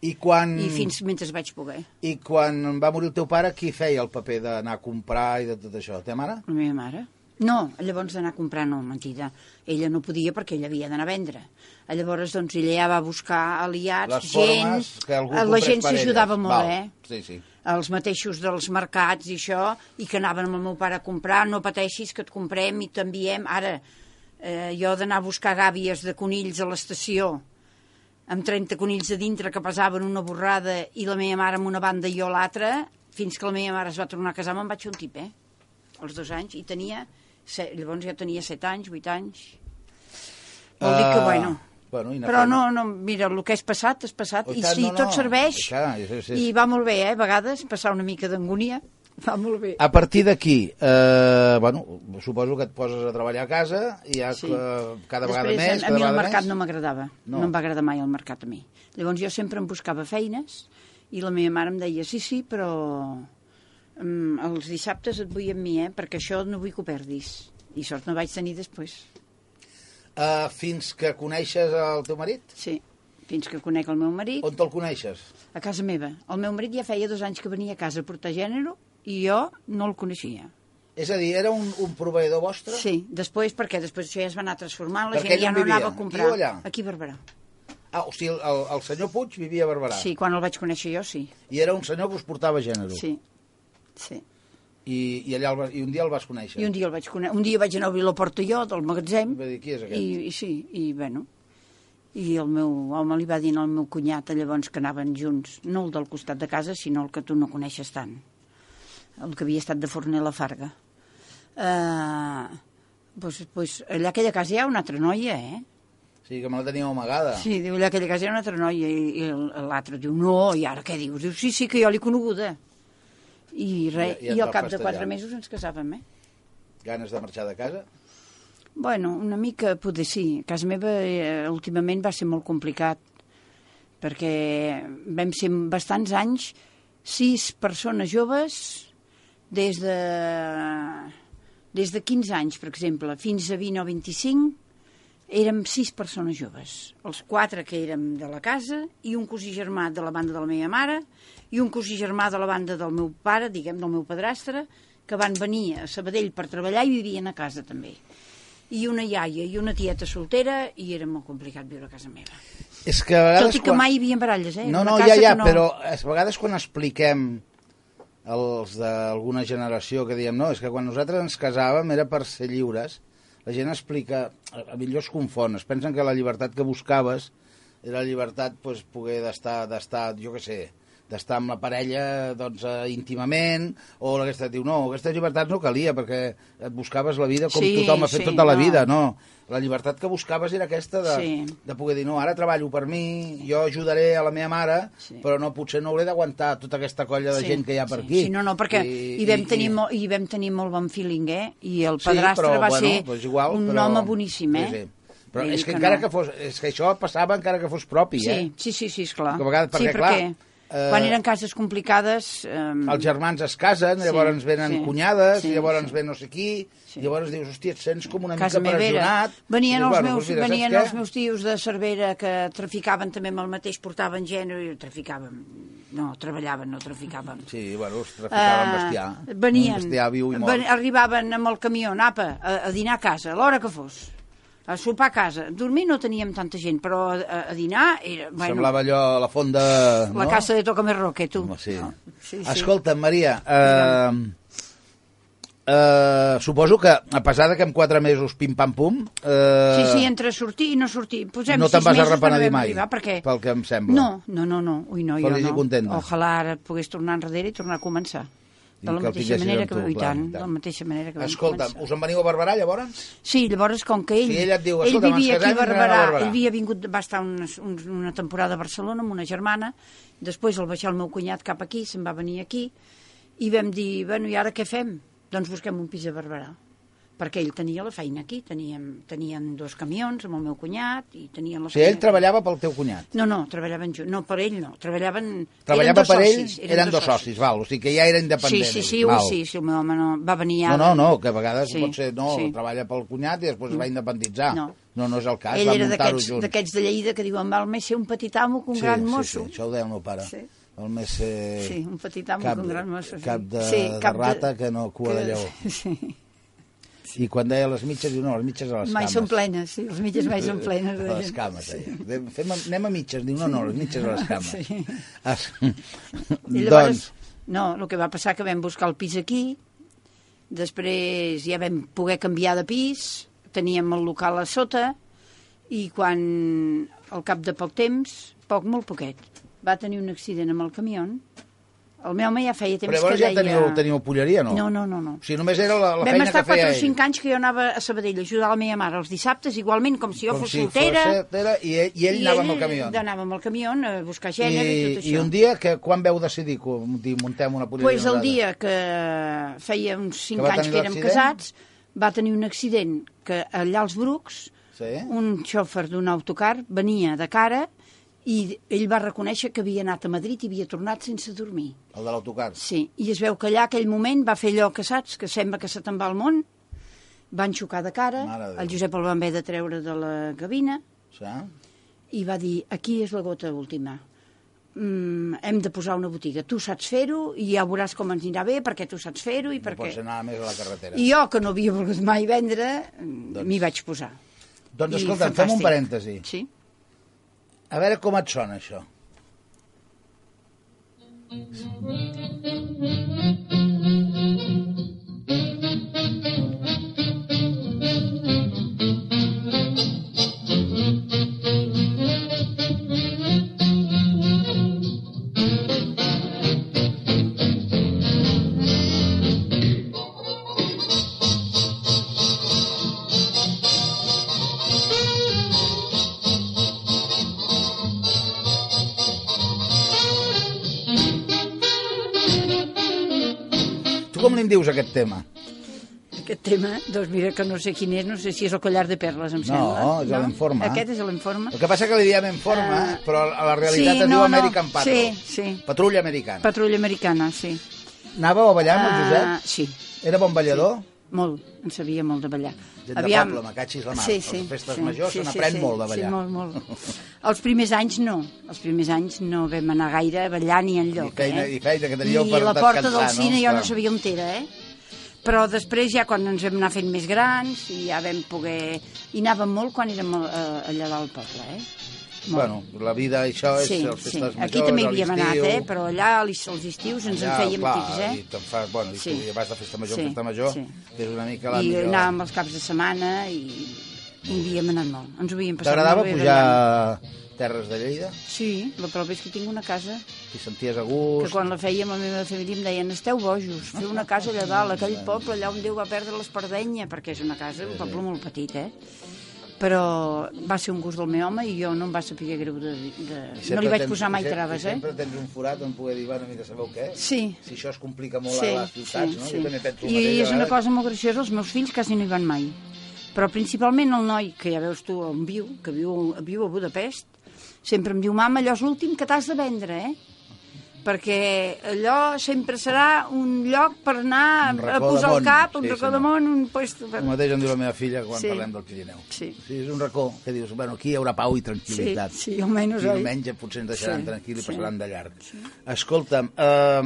I quan, i fins mentre vaig poder. I quan va morir el teu pare, qui feia el paper d'anar a comprar i de tot això? La teva mare? La meva mare? No, llavors d'anar a comprar no, mentida. Ella no podia perquè ella havia d'anar a vendre. Llavors, doncs, ella ja va buscar aliats, Les gent... que algú la gent s'ajudava molt, Val. eh? Sí, sí. Els mateixos dels mercats i això, i que anaven amb el meu pare a comprar, no pateixis que et comprem i t'enviem. Ara, eh, jo d'anar a buscar gàbies de conills a l'estació, amb 30 conills a dintre que pesaven una borrada i la meva mare amb una banda i jo l'altra, fins que la meva mare es va tornar a casar me'n vaig un tip, eh? als dos anys, i tenia, se- llavors jo tenia 7 anys, 8 anys. Vol dir que, Ah, bueno... bueno, i Però no, no, mira, el que és passat, és passat, Oh, i tant, si no, no. tot serveix, I clar, sí, sí. i va molt bé, eh, a vegades, passar una mica d'angúnia, va molt bé. A partir d'aquí, eh, bueno, suposo que et poses a treballar a casa i ja Sí. eh, cada vegada Després, més, a, cada mi el vegada mercat més. no m'agradava. No. No. em va agradar mai el mercat a mi. Llavors jo sempre em buscava feines i la meva mare em deia, sí, sí, però um, els dissabtes et vull amb mi, eh, perquè això no vull que ho perdis. I sort no vaig tenir després. Eh, fins que coneixes el teu marit? Sí, fins que conec el meu marit, On te'l coneixes? a casa meva. El meu marit ja feia dos anys que venia a casa a portar gènere i jo no el coneixia. És a dir, era un, un proveïdor vostre? Sí, després, perquè després això ja es va anar transformant, la Perquè gent ja no vivia? anava a Aquí comprar. o allà? Aquí a Barberà. Ah, o sigui, el, el senyor Puig vivia a Barberà. Sí, quan el vaig conèixer jo, sí. I era un senyor que us portava gènere. Sí, sí. I, i, allà el, va- I un dia el vas conèixer. I un dia el vaig conèixer, un dia vaig anar a obrir la porta jo del magatzem Va dir, qui és aquest? i, i sí, i bueno i el meu home li va dir al meu cunyat llavors que anaven junts, no el del costat de casa sinó el que tu no coneixes tant el que havia estat de Forner la Farga uh, pues, pues, allà a aquella casa hi ha una altra noia eh? Sí, que me la teníeu amagada. sí, diu, allà a aquella casa hi ha una altra noia i, i l'altre diu, no, i ara què dius? diu, sí, sí, que jo l'he coneguda i, res, I- i i, al cap de quatre mesos ens casàvem eh? Ganes de marxar de casa? Bueno, una mica, poder sí. A casa meva eh, últimament va ser molt complicat perquè vam ser bastants anys, sis persones joves, des de, des de 15 anys, per exemple, fins a 20 o 25, érem sis persones joves. Els quatre que érem de la casa i un cosí germà de la banda de la meva mare i un cosí germà de la banda del meu pare, diguem, del meu padrastre, que van venir a Sabadell per treballar i vivien a casa també. I una iaia i una tieta soltera i era molt complicat viure a casa meva. És que a vegades... Tot i que mai hi havia baralles, eh? No, no, ja, ja, que no... però a vegades quan expliquem els d'alguna generació que diem no, és que quan nosaltres ens casàvem era per ser lliures, la gent explica, a millor es confon, es pensen que la llibertat que buscaves era la llibertat pues, poder d'estar, d'estar, jo què sé, d'estar amb la parella doncs, eh, íntimament, o aquesta diu, no, aquesta llibertat no calia, perquè et buscaves la vida com Sí, tothom ha fet sí, tota la no. vida, no. La llibertat que buscaves era aquesta de, Sí. de poder dir, no, ara treballo per mi, jo ajudaré a la meva mare, Sí. però no, potser no hauré d'aguantar tota aquesta colla de gent que hi ha per sí, aquí. Sí, no, no, perquè I, hi, vam tenir Molt, hi vam tenir molt bon feeling, eh? I el Sí, padrastre però, va bueno, ser doncs igual, un però- home boníssim, eh? Sí, sí. Però Vull és que, que encara no. que fos, és que això passava encara que fos propi, Sí, eh? sí, sí, sí, esclar. Que a vegades- perquè, sí, clar, perquè eh, quan eren cases complicades... Eh, Els germans es casen, Sí, llavors venen sí, cunyades, sí, llavors sí. ve no sé qui, Sí. llavors dius, hòstia, et sents com una casa mica pressionat. Venien, dius, els, bueno, meus, doncs mira, venien els meus tios de Cervera que traficaven també amb el mateix, portaven gènere i traficaven. No, treballaven, no traficaven. Sí, bueno, es traficaven Eh, bestiar. venien, bestiar viu i mort. ven- arribaven amb el camió, apa, a, a dinar a casa, l'hora que fos. A sopar a casa. Dormir no teníem tanta gent, però a, a dinar era... Bueno, Semblava allò la font de... la no? casa de Toca Més Roque, tu. Home, sí. No, sí, sí. Escolta, Maria, eh, eh, suposo que, a pesar que en quatre mesos pim-pam-pum... Eh, Sí, sí, entre sortir i no sortir. Posem no te'n vas per no mai, arribar, perquè... pel que em sembla. No, no, no, no. Ui, no, jo Feliç i no. contenta. Ojalà ara pogués tornar enrere i tornar a començar. De la mateixa manera que tu, i tant, de la mateixa manera que començar. us en veniu a Barberà, llavors? Sí, llavors, com que ell... Sí, ella et diu, ell "Escolta, vivia aquí a anem a Barberà, Barberà." ell havia vingut, va estar uns, una temporada a Barcelona amb una germana, després el baixar el meu cunyat cap aquí, se'n va venir aquí, i vam dir, bueno, i ara què fem? Doncs busquem un pis a Barberà perquè ell tenia la feina aquí, teníem, tenien dos camions amb el meu cunyat i tenien la O sigui, feina ell treballava pel teu cunyat. No, no, treballaven junts. No, per ell no. Treballaven... Treballava eren per socis, ell, eren dos socis, val, o sigui que ja era Sí, independent. sí, ell, sí, val. sí, sí, el meu home no, va venir No, ara. no, no, que a vegades Sí, pot ser, no, sí. treballa pel cunyat i després es va independitzar. No. no, no és el cas, Ell va era muntar-ho junts. d'aquests de Lleida que diuen val més ser un petit amo que un sí, gran sí, mosso. Sí, això ho deia el meu pare. Sí. El més ser... Sí, un petit amo cap, que un gran mosso. Sí. Cap de, sí, de rata que no cua de lleó. Sí. I quan deia les mitges, diu, no, les mitges a les Mai cames. són plenes, sí, les mitges mai són plenes. de A les gent. cames, deia. De- Fem, anem a mitges, diu, no, no, les mitges a les cames. Sí. Es... I llavors, doncs, no, el que va passar que vam buscar el pis aquí, després ja vam poder canviar de pis, teníem el local a sota, i quan, al cap de poc temps, poc, molt poquet, va tenir un accident amb el camió, el meu home ja feia temps però llavors que ja deia... teniu, teniu polleria, no? No, no, no, no. O sigui, només era la, la Vam feina estar que feia 4 o ell. 5 anys que jo anava a Sabadell a ajudar la meva mare els dissabtes, igualment com si jo Com fos si soltera. fos soltera, i ell, i ell anava amb el camió. Anava amb el camió a buscar gènere i, I, tot això. I un dia, que, quan veu decidir que dir, muntem una polleria? pues el dia que feia uns 5 Que anys que érem casats, va tenir un accident que allà als Brucs, Sí? un xòfer d'un autocar venia de cara i ell va reconèixer que havia anat a Madrid i havia tornat sense dormir. El de l'autocar. Sí, i es veu que allà aquell moment va fer allò que saps, que sembla que se te'n va al món, van xocar de cara, el Josep el van haver de treure de la cabina Sí? i va dir, aquí és la gota última. Mm, hem de posar una botiga. Tu saps fer-ho i ja veuràs com ens anirà bé perquè tu saps fer-ho i No perquè... pots anar més a la carretera. I jo, que no havia volgut mai vendre, doncs... m'hi vaig posar. Doncs I escolta, fem un parèntesi. Sí? A veure com et sona això. Com dius, aquest tema? Aquest tema, doncs mira que no sé quin és, no sé si és el collar de perles, em No, sembla. és l'Enforma. Aquest és l'enforma. El que passa que li diem en forma, Ah. però a la realitat Sí, es no, diu no. American Patrol. Sí, sí. Patrulla americana. Patrulla americana, sí. Anàveu a ballar amb el Josep? Ah, sí, Era bon ballador? Molt, en sabia molt de ballar. Gent de poble, me cachis la mar. Sí, A les sí, festes sí, majors sí, se sí, n'aprèn sí, molt de ballar. Sí, molt, molt. Els primers anys no, els primers anys no vam anar gaire a ballar ni enlloc. Ni feina- eh? ni feina, que teníeu per la porta descansar, del cine no? jo no sabia on era, eh? Però després ja quan ens vam anar fent més grans i ja vam poder... I anàvem molt quan érem eh, allà dalt al poble, eh? Bueno, la vida, això és sí, sí. festes majors, Aquí també hi havíem anat, eh? Però allà als als estius ens en Allà, fèiem clar, tips, eh? I te'n fas, bueno, i Sí. tu vas de festa major Sí, en festa major, sí. que és una mica la I millor. anàvem els caps de setmana i, i havíem anat molt. Ens ho havíem passat T'agradava molt bé pujar ballant. Terres de Lleida? Sí, la prova és que tinc una casa T'hi senties a que gust? quan la fèiem la meva família em deien esteu bojos, fer una casa allà dalt, aquell poble allà on Déu va perdre l'Espardenya, perquè és una casa, un poble molt petit, eh? Però va ser un gust del meu home i jo no em va saber greu de... de... No li vaig tens- posar mai i se- traves, eh? Sempre tens un forat on poder dir, bueno, mira, sabeu què? Sí. Si això es complica molt Sí, a les ciutats, sí, no? sí. Jo també penso I mateix, és una cosa molt graciosa, els meus fills quasi no hi van mai. Però principalment el noi, que ja veus tu on viu, que viu, viu a Budapest, sempre em diu, mama, allò és l'últim que t'has de vendre, eh? Perquè allò sempre serà un lloc per anar a posar el cap, un Sí, racó senyor. de món, un puesto... El mateix em diu la meva filla quan Sí. parlem del Pirineu. Sí. sí. és un racó que dius, bueno, aquí hi haurà pau i Sí, tranquil·litat. sí, almenys, I oi? diumenge potser ens deixaran Sí, tranquil i sí. passaran de llarg. Escolta'm, eh,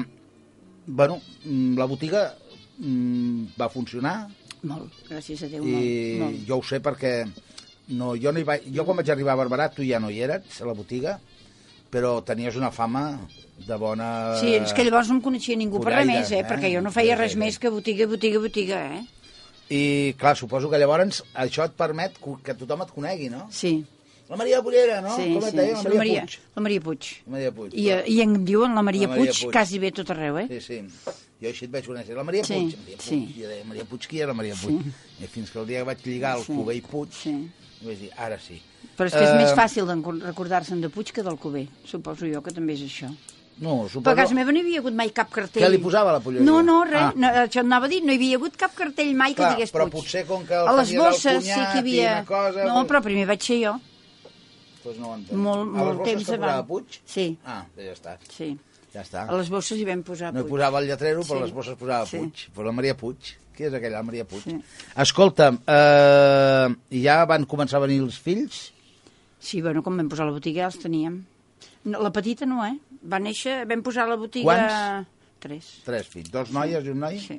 bueno, mm, la botiga mm, va funcionar Molt, gràcies a Déu, i molt, molt. jo ho sé perquè no, jo, no hi vaig, jo quan vaig arribar a Barberà tu ja no hi eres a la botiga però tenies una fama de bona... Sí, és que llavors no em coneixia ningú per res més, eh? eh? Perquè jo no feia res més que botiga, botiga, botiga, eh? I, clar, suposo que llavors això et permet que tothom et conegui, no? Sí, La Maria Pollera, no? sí, Com et sí. deia? La sí, Maria, Puig. La Maria Puig. La Maria Puig. I, eh, I em diuen la Maria, La Maria Puig, Puig. quasi bé tot arreu, eh? Sí, sí. Jo així et vaig conèixer. La Maria Sí, Puig. Maria Puig. sí. Jo deia, Maria Puig, qui és la Maria Puig? I fins que el dia que vaig lligar el Sí. Cubell Puig, Sí. vaig dir, ara sí. Però és que és Eh, més fàcil recordar-se'n de Puig que del Cuber. Suposo jo que també és això. No, Però a suposo... casa meva no hi havia hagut mai cap cartell. Què li posava la polleria? No, no, res. Ah. No, això anava a dir, no hi havia hagut cap cartell mai que Clar, digués però Puig. potser com que el A les bosses sí que hi havia... cosa, no, doncs- però primer vaig ser jo. Pues no ho entenc. Molt, a les molt bosses temps que abans. Puig? Sí, Ah, ja està. sí. Ja està. A les bosses hi vam posar No hi Puig. posava el lletrero, però Sí. les bosses posava Sí. Puig. Però la Maria Puig. Qui és aquella, la Maria Puig? Sí. Escolta'm, eh, ja van començar a venir els fills? Sí, bueno, quan vam posar la botiga ja els teníem. No, la petita no, eh? Va néixer, vam posar la botiga... Quants? Tres. Tres fills. Dos noies i un noi? Sí.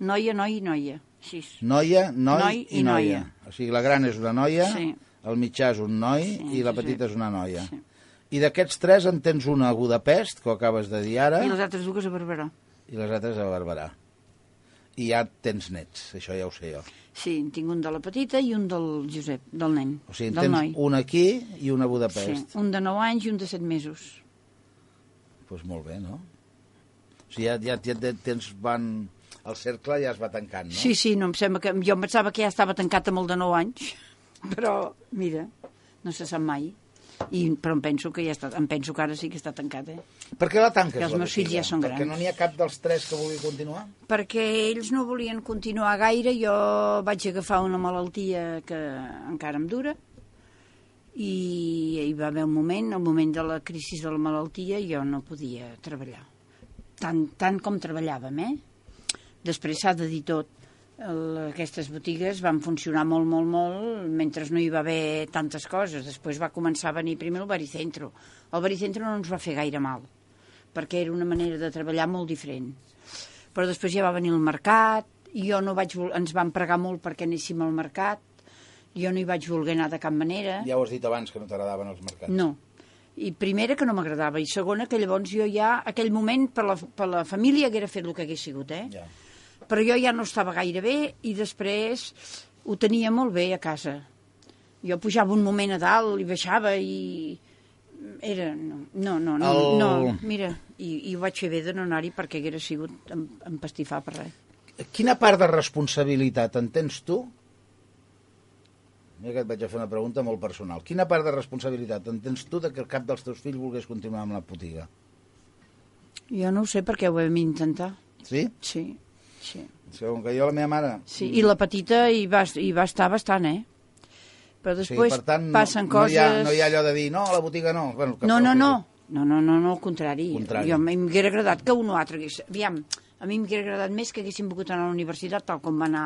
Noia, noi i noia. Sis. Noia, noi, Noi i, i noia. noia. O sigui, la gran és una noia, Sí. el mitjà és un noi Sí, i la petita sí. és una noia. Sí. I d'aquests tres en tens una a Budapest, que ho acabes de dir ara, I les altres dues a Barberà. i les altres a Barberà. I ja tens nets, això ja ho sé jo. Sí, en tinc un de la petita i un del Josep, del nen, O sigui, del tens noi. un aquí i un a Sí, Budapest. un de 9 anys i un de 7 mesos. Doncs pues molt bé, no? O sigui, ja, ja, ja tens, van... El cercle ja es va tancant, no? Sí, sí, no em sembla que... Jo em pensava que ja estava tancat amb el de 9 anys, però, mira, no se sap mai. I, però em penso que ja està, em penso que ara sí que està tancat, eh? Per què la tanques, Que els meus fills ja són Perquè grans. no n'hi ha cap dels tres que vulgui continuar? Perquè ells no volien continuar gaire, jo vaig agafar una malaltia que encara em dura, i hi va haver un moment, el moment de la crisi de la malaltia, jo no podia treballar. Tant, tant com treballàvem, eh? Després s'ha de dir tot. El, aquestes botigues van funcionar molt, molt, molt, mentre no hi va haver tantes coses. Després va començar a venir primer el baricentro. El baricentro no ens va fer gaire mal, perquè era una manera de treballar molt diferent. Però després ja va venir el mercat, i jo no vaig, ens van pregar molt perquè anéssim al mercat, jo no hi vaig voler anar de cap manera. Ja ho has dit abans, que no t'agradaven els mercats. No. I primera, que no m'agradava, i segona, que llavors jo ja, aquell moment, per la, per la família haguera fet el que hagués sigut, eh? Ja. Però jo ja no estava gaire bé i després ho tenia molt bé a casa. Jo pujava un moment a dalt i baixava i... Era... No, no, no, no, El- no mira, i, i ho vaig fer bé de no anar-hi perquè haguera sigut em- empastifar per res. Quina part de responsabilitat en tens tu? Mira que et vaig a fer una pregunta molt personal. Quina part de responsabilitat en tens tu de que cap dels teus fills volgués continuar amb la botiga? Jo no ho sé perquè ho vam intentar. Sí? Sí, sí. Segon que jo, la meva mare... Sí, i la petita hi va, hi va estar bastant, eh? Però després per tant, passen no, coses... no, hi ha, no hi ha allò de dir, no, a la botiga no. Bueno, que- No, no, no. No, no, no, no, al contrari. Contrari. Jo, a mi m'haguera agradat que un o altre hagués... Aviam, a mi m'haguera agradat més que haguéssim pogut anar a la universitat tal com va anar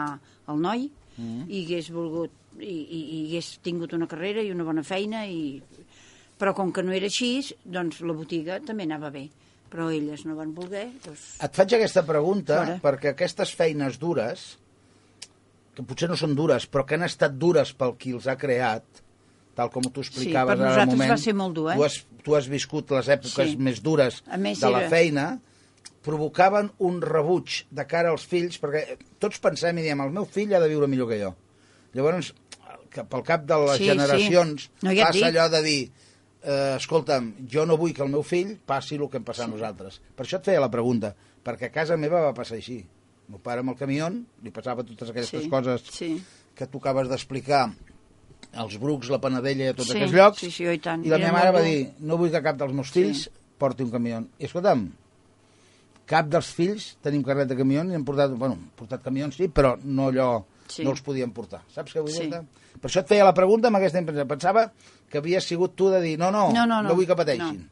el noi Mm. i hagués volgut i, i, i hagués tingut una carrera i una bona feina i... però com que no era així doncs la botiga també anava bé però elles no van voler doncs... Et faig aquesta pregunta Fora. perquè aquestes feines dures, que potser no són dures, però que han estat dures pel qui els ha creat, tal com tu explicaves per ara moment... va ser molt dur, eh? Tu has, tu has viscut les èpoques Sí. més dures més, de la era- feina, provocaven un rebuig de cara als fills, perquè tots pensem i diem, el meu fill ha de viure millor que jo. Llavors, que pel cap de les Sí, sí. generacions No, ja passa dic. allò de dir eh, escolta'm, jo no vull que el meu fill passi el que em passa a nosaltres. Per això et feia la pregunta, perquè a casa meva va passar així. El meu pare amb el camió li passava totes aquestes Sí, coses sí. que tu acabes d'explicar als Brucs, la Panadella i a tots Sí, aquests llocs. sí, sí, oi tant. I la Era meva mare va dir, no vull que cap dels meus fills porti un camió. I escolta'm, cap dels fills tenim carnet de camió i hem portat, bueno, hem portat camions sí, però no allò, Sí. no els podíem portar. Saps què vull Sí. dir? Per això et feia la pregunta amb aquesta impressió. Pensava que havies sigut tu de dir, no, no, No, no, no. vull que pateixin.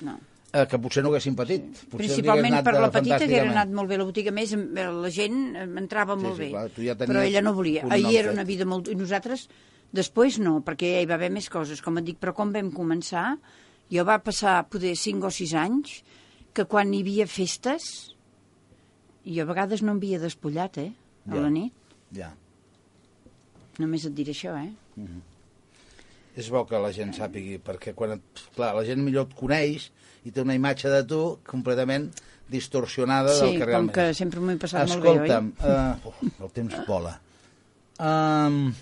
No. Eh, que potser no haguessin patit. Potser Principalment per la eh, petita que era anat molt bé la botiga, més em- la gent entrava Sí, molt sí, bé, clar, ja però ella no volia. Ahir era fet. una vida molt... I nosaltres després no, perquè hi va haver més coses, com et dic, però quan vam començar, jo va passar poder 5 o 6 anys, que quan hi havia festes, jo a vegades no em havia despullat, eh, a Ja. la nit. Ja. Només et diré això, eh? És bo que la gent sàpigui, perquè quan et, clar, la gent millor et coneix i té una imatge de tu completament distorsionada Sí, del que com realment que és. sempre m'ho he passat molt bé, oi? Escolta'm, uh, uh, el temps vola. Um,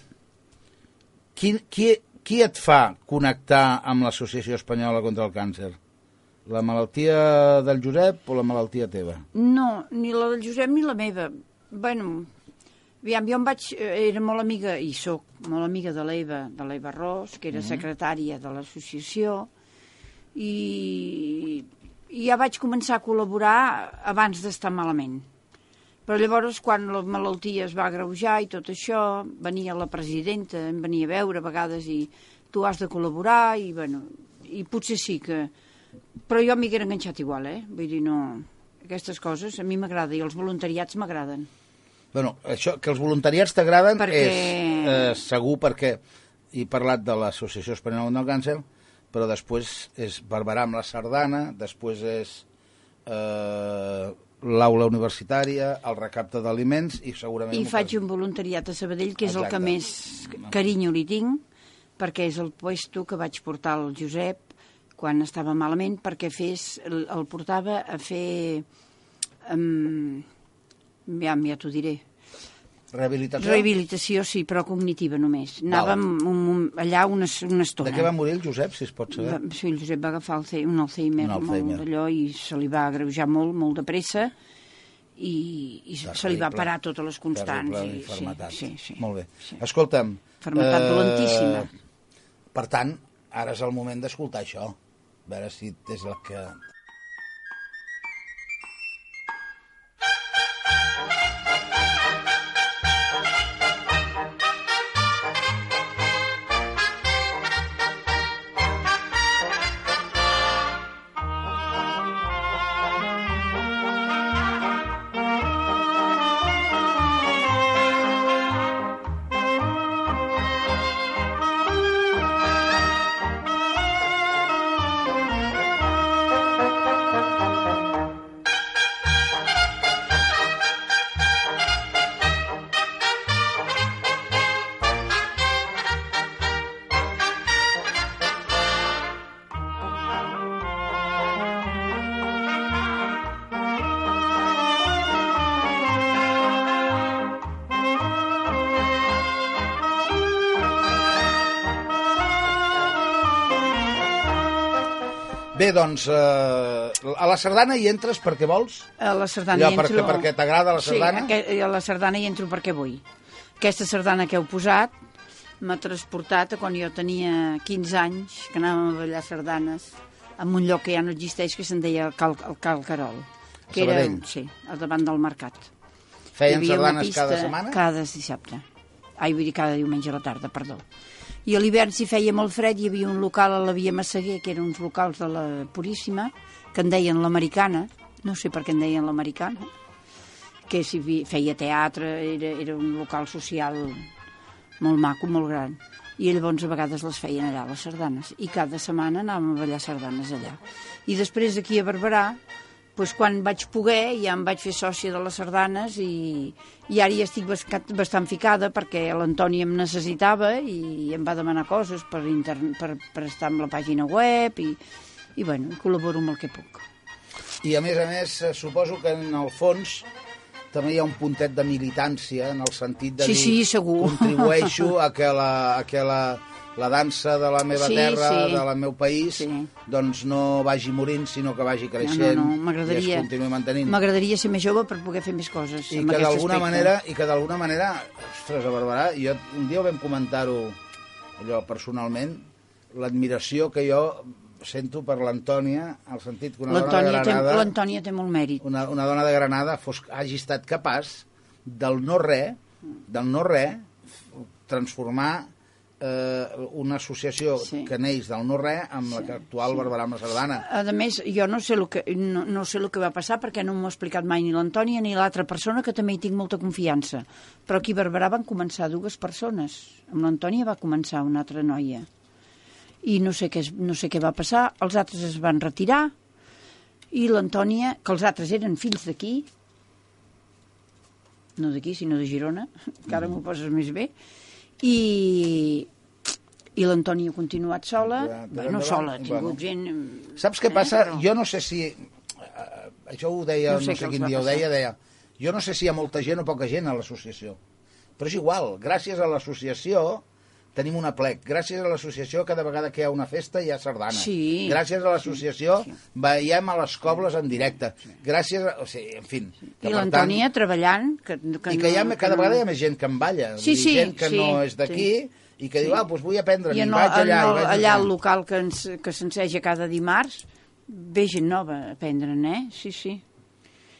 qui, qui, qui et fa connectar amb l'Associació Espanyola contra el Càncer? La malaltia del Josep o la malaltia teva? No, ni la del Josep ni la meva. Bueno, aviam, jo em vaig... eh, Era molt amiga, i sóc molt amiga de l'Eva, de l'Eva Ros, que era secretària de l'associació, i, i ja vaig començar a col·laborar abans d'estar malament. Però llavors, quan la malaltia es va agreujar i tot això, venia la presidenta, em venia a veure a vegades i tu has de col·laborar i, bueno, i potser sí que... Però jo m'hi haguera enganxat igual, eh? Vull dir, no... Aquestes coses a mi m'agrada i els voluntariats m'agraden. Bueno, això, que els voluntariats t'agraden Perquè- és eh, segur perquè he parlat de l'Associació Espanyola del Càncer, però després és Barberà amb la Sardana, després és eh, l'aula universitària, el recapte d'aliments i segurament... I faig un voluntariat a Sabadell, que és el que Exacte. més carinyo li tinc, perquè és el puesto que vaig portar al Josep quan estava malament, perquè fes, el, el portava a fer... Um, ja, ja t'ho diré. Rehabilitació? Rehabilitació, sí, però cognitiva només. Anàvem un, un, allà una, una estona. De què va morir el Josep, si es pot saber? Va, sí, el Josep va agafar Alzheimer, un Alzheimer, Un Alzheimer. molt d'allò i se li va agreujar molt, molt de pressa i, i se li va parar totes les constants. Terrible i, infermetat. sí, sí, sí. Molt bé. Sí. Escolta'm... Infermetat dolentíssima. Per tant, ara és el moment d'escoltar això. A veure si és el que... doncs, eh, a la sardana hi entres perquè vols? A la sardana Ja, hi perquè- entro... perquè t'agrada la sardana? Sí, aqu- a la sardana hi entro perquè vull. Aquesta sardana que heu posat m'ha transportat a quan jo tenia 15 anys, que anàvem a ballar sardanes en un lloc que ja no existeix, que se'n deia Cal, el Cal Carol. Que era, sí, al davant del mercat. Feien sardanes cada setmana? Cada dissabte. Ai, vull dir cada diumenge a la tarda, perdó. I a l'hivern, si feia molt fred, hi havia un local a la Via Massaguer, que eren uns locals de la Puríssima, que en deien l'Americana, no sé per què en deien l'Americana, que si feia teatre, era, era un local social molt maco, molt gran. I llavors a vegades les feien allà, les sardanes. I cada setmana anàvem a ballar sardanes allà. I després aquí a Barberà, doncs quan vaig poder ja em vaig fer sòcia de les sardanes i, i ara ja estic bastant, bastant ficada perquè l'Antoni em necessitava i em va demanar coses per, intern, per, per estar amb la pàgina web i, i bueno, col·laboro amb el que puc. I a més a més, eh, suposo que en el fons també hi ha un puntet de militància en el sentit de Sí, dir sí, segur. contribueixo a que la, a que la, la dansa de la meva Sí, terra, sí. de la meu país, Sí. doncs no vagi morint, sinó que vagi creixent no, no, i es continuï mantenint. m'agradaria ser més jove per poder fer més coses I que d'alguna manera, i que d'alguna manera, ostres, a Barberà, jo un dia ho vam comentar-ho allò personalment, l'admiració que jo sento per l'Antònia, al sentit que una dona de Granada... l'Antònia té molt mèrit. una, una dona de Granada fos, hagi estat capaç del no res, del no res, transformar eh, una associació Sí. que neix del no res amb la que actual Barberà amb la Sardana. A més, jo no sé, el que, no, no sé el que va passar perquè no m'ho ha explicat mai ni l'Antònia ni l'altra persona, que també hi tinc molta confiança. Però aquí a Barberà van començar dues persones. Amb l'Antònia va començar una altra noia. I no sé, què, no sé què va passar. Els altres es van retirar i l'Antònia, que els altres eren fills d'aquí, no d'aquí, sinó de Girona, que ara m'ho poses més bé, i, i l'Antònia ha continuat sola, Ja, bueno, sola, ha bueno. tingut gent... Saps què eh, passa? però- Jo no sé si... eh, Això ho deia, No no sé sé, què els quin dia ho deia, deia... Jo no sé si hi ha molta gent o poca gent a l'associació. Però és igual, gràcies a l'associació tenim una plec. Gràcies a l'associació, cada vegada que hi ha una festa hi ha sardana. Sí. Gràcies a l'associació veiem a les cobles en directe. Gràcies, a, o sigui, en fi. I l'Antònia treballant... Que, que tant, I que hi ha, no, cada que vegada hi ha més gent que en balla. Sí, sí, gent que sí, no és d'aquí i que diu, Sí. ah, doncs vull aprendre, I en, vaig allà. en i vaig allà al allà. local que, ens, que s'enseja cada dimarts, ve gent nova a aprendre'n, eh? Sí, sí.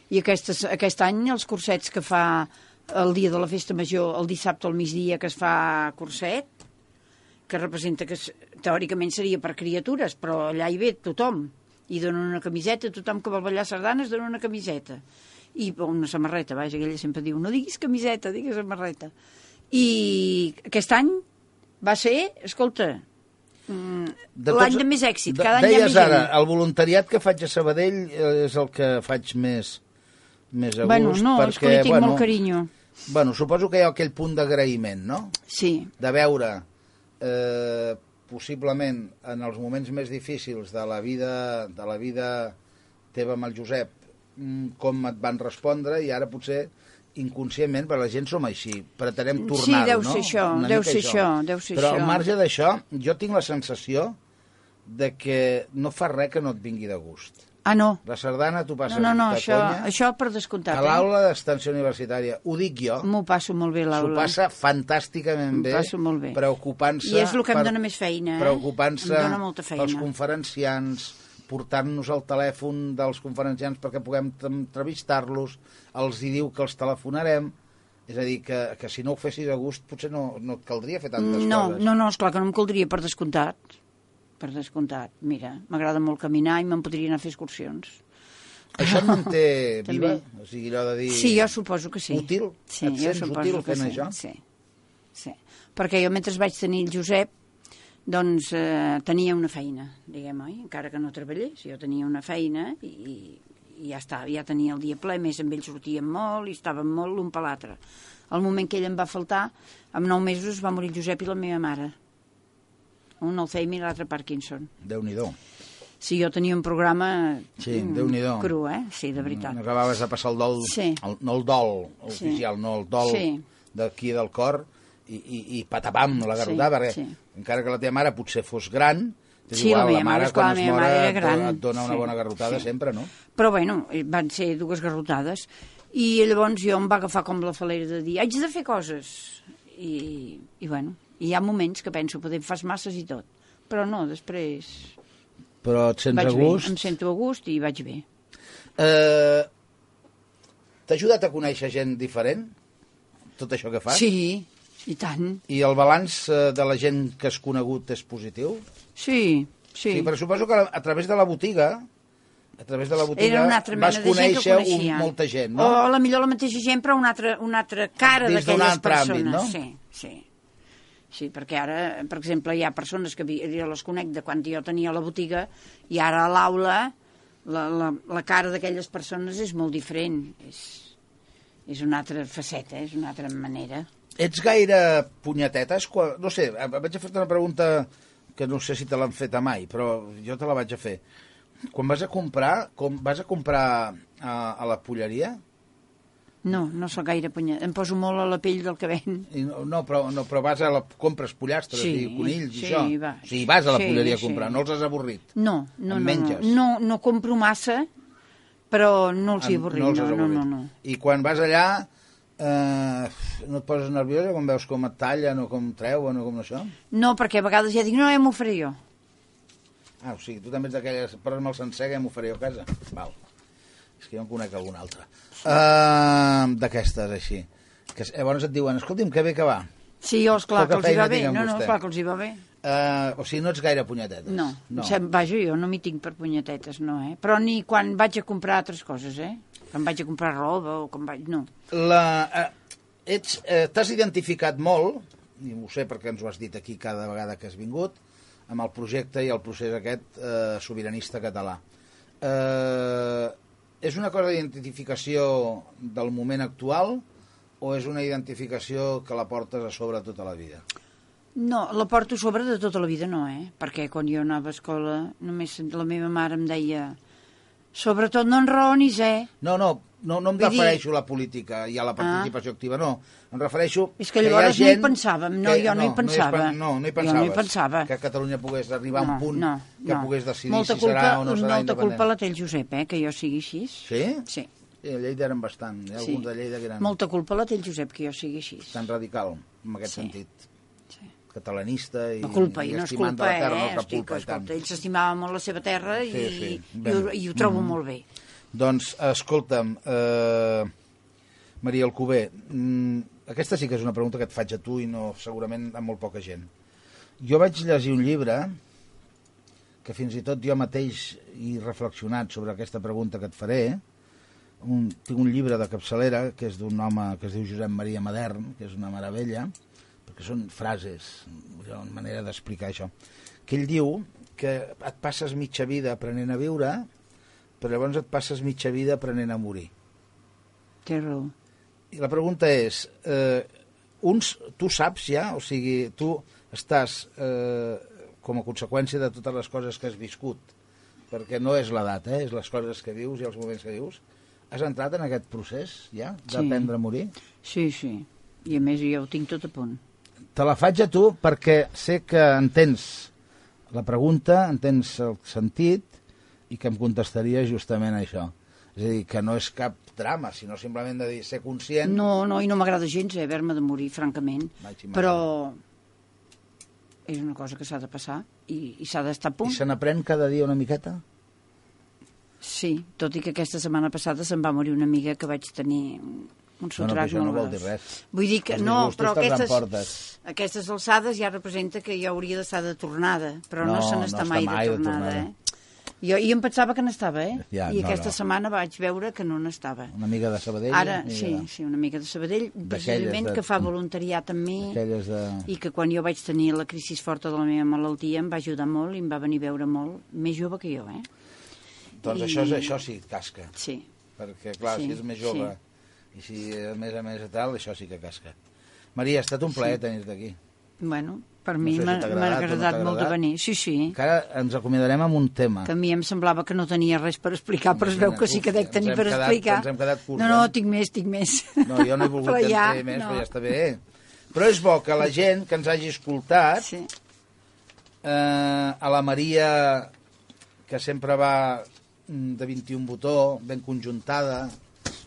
I aquestes, aquest any els cursets que fa el dia de la festa major, el dissabte al migdia que es fa curset, que representa que teòricament seria per criatures, però allà hi ve tothom. I donen una camiseta, tothom que vol ballar sardanes dona una camiseta. I una samarreta, vaja, que ella sempre diu, no diguis camiseta, digues samarreta. I aquest any va ser, escolta, De l'any de més èxit, de- cada any hi ha més gent. ara, el voluntariat que faig a Sabadell eh, és el que faig més, més a bueno, gust. no, perquè, és que li tinc bueno, molt carinyo. Bueno, suposo que hi ha aquell punt d'agraïment, no? Sí, De veure, eh, possiblement, en els moments més difícils de la vida, de la vida teva amb el Josep, mm, com et van respondre i ara potser inconscientment, perquè la gent som així, pretenem Sí, tornar-ho, deu no? ser això, Una deu ser això, deu ser Però això. al marge d'això, jo tinc la sensació de que no fa res que no et vingui de gust. Ah no, La sardana t'ho no, passes no, no de això, conya. això per descomptat, A eh? l'aula d'extensió universitària, ho dic jo, M'ho passo molt bé a s'ho l'aula. passa fantàsticament M'ho bé, passo molt bé. preocupant-se... I és el que em dona més feina, eh? Preocupant-se Em dona molta feina. pels conferenciants, portant-nos el telèfon dels conferenciants perquè puguem entrevistar-los, els hi diu que els telefonarem, és a dir, que, que si no ho fessis a gust potser no, no et caldria fer tantes No, coses. no, no, esclar que no em caldria per descomptat. Per descomptat, mira, m'agrada molt caminar i me'n podria anar a fer excursions. Això et manté També. viva? O sigui, allò de dir... Sí, jo suposo que sí. Útil? Sí, Et jo suposo útil que fent sí. això? Sí, sí. Perquè jo mentre vaig tenir el Josep, doncs eh, tenia una feina, diguem, oi? Encara que no treballés, jo tenia una feina i, i ja està, ja tenia el dia ple, més amb ell sortíem molt i estàvem molt l'un per l'altre. Al moment que ell em va faltar, amb nou mesos va morir Josep i la meva mare. Un Alzheimer i l'altre Parkinson. Déu-n'hi-do. Si jo tenia un programa Sí, mm, Déu-n'hi-do. cru, eh? Sí, de veritat. No acabaves de passar el dol, Sí. el, no el dol Sí. oficial, no el dol Sí. d'aquí del cor, i, i, i patapam, la garrotada, Sí, perquè sí. encara que la teva mare potser fos gran, és Sí, igual, la meva la mare, quan la es meva mor mare gran. et dona una Sí, bona garrotada sí. sempre, no? Però bueno, van ser dues garrotades i llavors jo em va agafar com la falera de dir haig de fer coses i, i bueno, hi ha moments que penso poder fas masses i tot però no, després Però et sents vaig a bé, gust. em sento a gust i vaig bé Eh, T'ha ajudat a conèixer gent diferent? Tot això que fas? sí, i tant I el balanç eh, de la gent que has conegut és positiu? sí, sí, Sí, però suposo que a través de la botiga a través de la botiga era una altra mena vas de gent conèixer coneixia un, molta gent, no? o a la millor la mateixa gent però una altra, una altra cara d'aquelles persones àmbit, no? sí, sí Sí, perquè ara, per exemple, hi ha persones que jo les conec de quan jo tenia la botiga i ara a l'aula la, la, la cara d'aquelles persones és molt diferent. És, és una altra faceta, és una altra manera. Ets gaire punyetetes? Quan... No sé, vaig a fer una pregunta que no sé si te l'han feta mai, però jo te la vaig a fer. Quan vas a comprar, com vas a comprar a, a la polleria, No, no sóc gaire punyet. Em poso molt a la pell del que ven. i no, no, però, no, però vas a la, compres pollastres Sí, i conills i sí, això. va. O sigui, vas a la Sí, polleria a sí. comprar, no els has avorrit. No, no, En no, menges? no, no, no compro massa, però no els hi En- avorrit, els no, has no, avorrit. no, no. I quan vas allà, eh, no et poses nerviosa quan veus com et tallen o com treuen o com això? No, perquè a vegades ja dic, no, ja m'ho faré jo. Ah, o sigui, tu també ets d'aquelles, posa'm el sencer que m'ho faré jo a casa. Val. És que jo en conec alguna altra. Uh, D'aquestes, així. Que s- llavors et diuen, escolti'm, que bé que va. Sí, jo, esclar, Poca que els hi va bé. No, no, vostè. esclar que els hi va bé. Uh, o sigui, no ets gaire punyetetes. No, no. no. vaja, jo no m'hi tinc per punyetetes, no, eh? Però ni quan vaig a comprar altres coses, eh? Quan vaig a comprar roba o quan vaig... No. La, uh, ets, uh, t'has identificat molt, i ho sé perquè ens ho has dit aquí cada vegada que has vingut, amb el projecte i el procés aquest eh, sobiranista català. Eh, és una cosa d'identificació del moment actual o és una identificació que la portes a sobre tota la vida? No, la porto a sobre de tota la vida, no, eh? Perquè quan jo anava a escola, només la meva mare em deia sobretot no enraonis, eh? No, no, no, no em Vull dir- refereixo a la política i a la participació activa, no. Em refereixo... És que hi ha llavors no hi gent pensàvem, no, jo no hi hi pensava. pen- no, no hi Jo no hi pensaves. pensava. Que Catalunya pogués arribar a un No, punt no, que no. pogués decidir molta si culpa, serà o no serà Molta independent. culpa la té el Josep, eh, que jo sigui així. Sí? Sí. Sí, a Lleida eren bastant. Hi ha sí. alguns de Lleida que eren Molta culpa la té el Josep, que jo sigui així. tan radical, en aquest Sí. sentit. Sí. Catalanista i, La culpa, i no és culpa, la terra, eh? no és la Estic, culpa, i tant. escolta, ell s'estimava molt la seva terra i, Sí, sí, i, ben. ho, i ho trobo Mhm. molt bé. Doncs, escolta'm, eh, Maria Alcover, mm, aquesta sí que és una pregunta que et faig a tu i no segurament a molt poca gent. Jo vaig llegir un llibre que fins i tot jo mateix he reflexionat sobre aquesta pregunta que et faré. Un, tinc un llibre de capçalera que és d'un home que es diu Josep Maria Modern, que és una meravella, perquè són frases, una manera d'explicar això, que ell diu que et passes mitja vida aprenent a viure, però llavors et passes mitja vida aprenent a morir. Té raó. I la pregunta és, eh, uns, tu saps ja, o sigui, tu estàs eh, com a conseqüència de totes les coses que has viscut, perquè no és l'edat, eh, és les coses que vius i els moments que vius, has entrat en aquest procés ja, d'aprendre a morir? Sí, sí. I a més jo ho tinc tot a punt. Te la faig a tu perquè sé que entens la pregunta, entens el sentit i que em contestaria justament això. És a dir, que no és cap drama, sinó simplement de dir, ser conscient... No, no, i no m'agrada gens eh, haver-me de morir, francament. Però és una cosa que s'ha de passar i, i s'ha d'estar a I punt. se n'aprèn cada dia una miqueta? Sí, tot i que aquesta setmana passada se'n va morir una amiga que vaig tenir un sotrac això no molt vol gros. dir res. Vull dir que Els no, però aquestes, aquestes alçades ja representa que jo hauria d'estar de tornada, però no, No, se no n'està està mai, mai de de tornada, tornada. eh? Jo, I em pensava que n'estava, eh? Ja, I no, aquesta no. setmana vaig veure que no n'estava. Una amiga de Sabadell? Ara, sí, de- sí, una mica de Sabadell, precisament de- que fa voluntariat amb mi de... i que quan jo vaig tenir la crisi forta de la meva malaltia em va ajudar molt i em va venir a veure molt, més jove que jo, eh? Doncs I- això, és, això sí, casca. Sí. Perquè, clar, Sí, si és més jove i si a més a més i tal, això sí que casca. Maria, ha estat un plaer tenir-te aquí. Bueno, per No mi sé si m'ha agradat no agradat molt de venir. Sí, sí. Que ara ens acomiadarem amb un tema. Que a mi em semblava que no tenia res per explicar, però es veu que sí que dec tenir per quedat- explicar. ens hem quedat curts, no, no, eh? tinc més, tinc més. No, jo no he volgut ja, més, no. però ja està bé. Però és bo que la gent que ens hagi escoltat, Sí. eh, a la Maria, que sempre va mm, de 21 botó, ben conjuntada,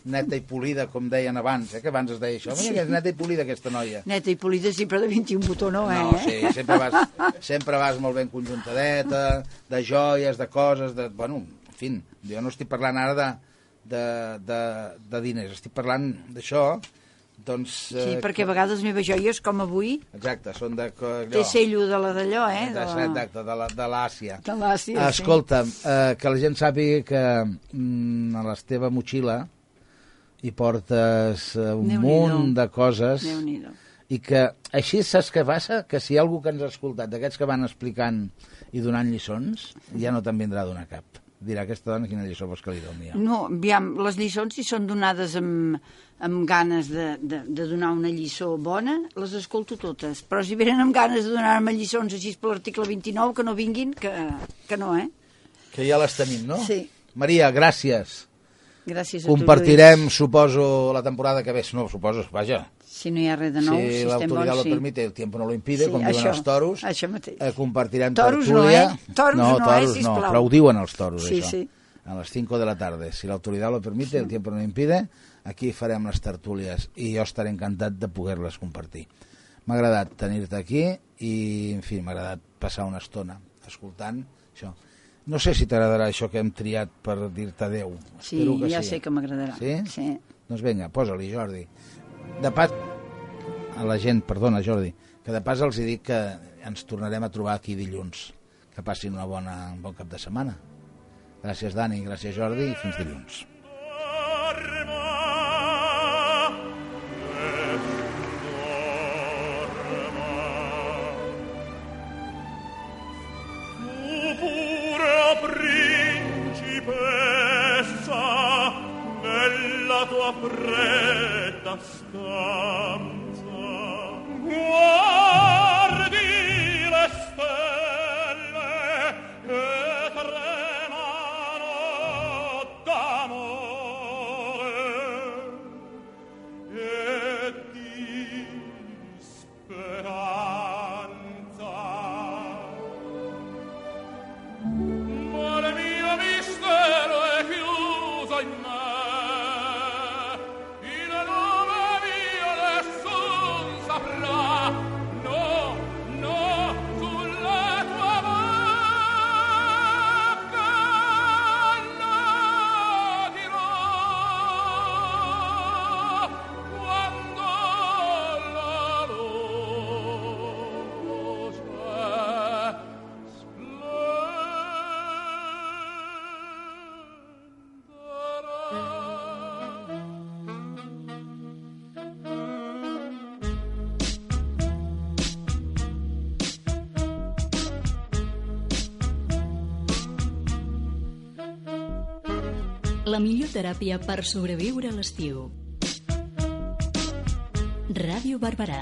neta i polida, com deien abans, eh, que abans es deia això. Mira, que és neta i polida, aquesta noia. Neta i polida sí, però de 21 botó no, eh? No, sí, sempre vas, sempre vas molt ben conjuntadeta, de joies, de coses, de... Bueno, en fi, jo no estic parlant ara de, de, de, de diners, estic parlant d'això, doncs... Sí, eh, perquè a vegades les meves joies, com avui, Exacte, són de... co- té allò, cello de la d'allò, eh? de, la... exacte, de l'Àsia. De l'Àsia, sí. Escolta'm, eh, que la gent sàpiga que mm, a la teva motxilla hi portes eh, un munt de coses i que així saps què passa? Que si hi ha algú que ens ha escoltat, d'aquests que van explicant i donant lliçons, ja no te'n vindrà a donar cap. Dirà, aquesta dona quina lliçó vols que li doni jo? No, aviam, les lliçons, si són donades amb, amb ganes de, de, de donar una lliçó bona, les escolto totes. Però si venen amb ganes de donar-me lliçons així per l'article 29, que no vinguin, que, que no, eh? Que ja les tenim, no? Sí. Maria, gràcies. Gràcies a tu, Compartirem, suposo, la temporada que ve. No, suposo, vaja. Lluís. Si no hi ha res de nou, si, si estem l'autoritat bons, lo sí. permite, el tiempo no lo impide, Sí, com diuen això, els toros. això mateix. Eh, compartirem Toros no, tertúlia. eh? Toros no, eh, toros no, sisplau. però ho diuen els toros, Sí, això. sí. A les 5 de la tarda. Si l'autoritat lo permite, el tiempo no lo impide, aquí farem les tertúlies i jo estaré encantat de poder-les compartir. M'ha agradat tenir-te aquí i, en fi, m'ha agradat passar una estona escoltant això. No sé si t'agradarà això que hem triat per dir-te adeu. Sí, Espero que ja sí. sé que m'agradarà. Sí? sí. Doncs vinga, posa-li, Jordi. De pas, a la gent, perdona, Jordi, que de pas els hi dic que ens tornarem a trobar aquí dilluns. Que passin una bona, un bon cap de setmana. Gràcies, Dani, gràcies, Jordi, i fins dilluns. Teràpia per sobreviure a l'estiu. Ràdio Barberà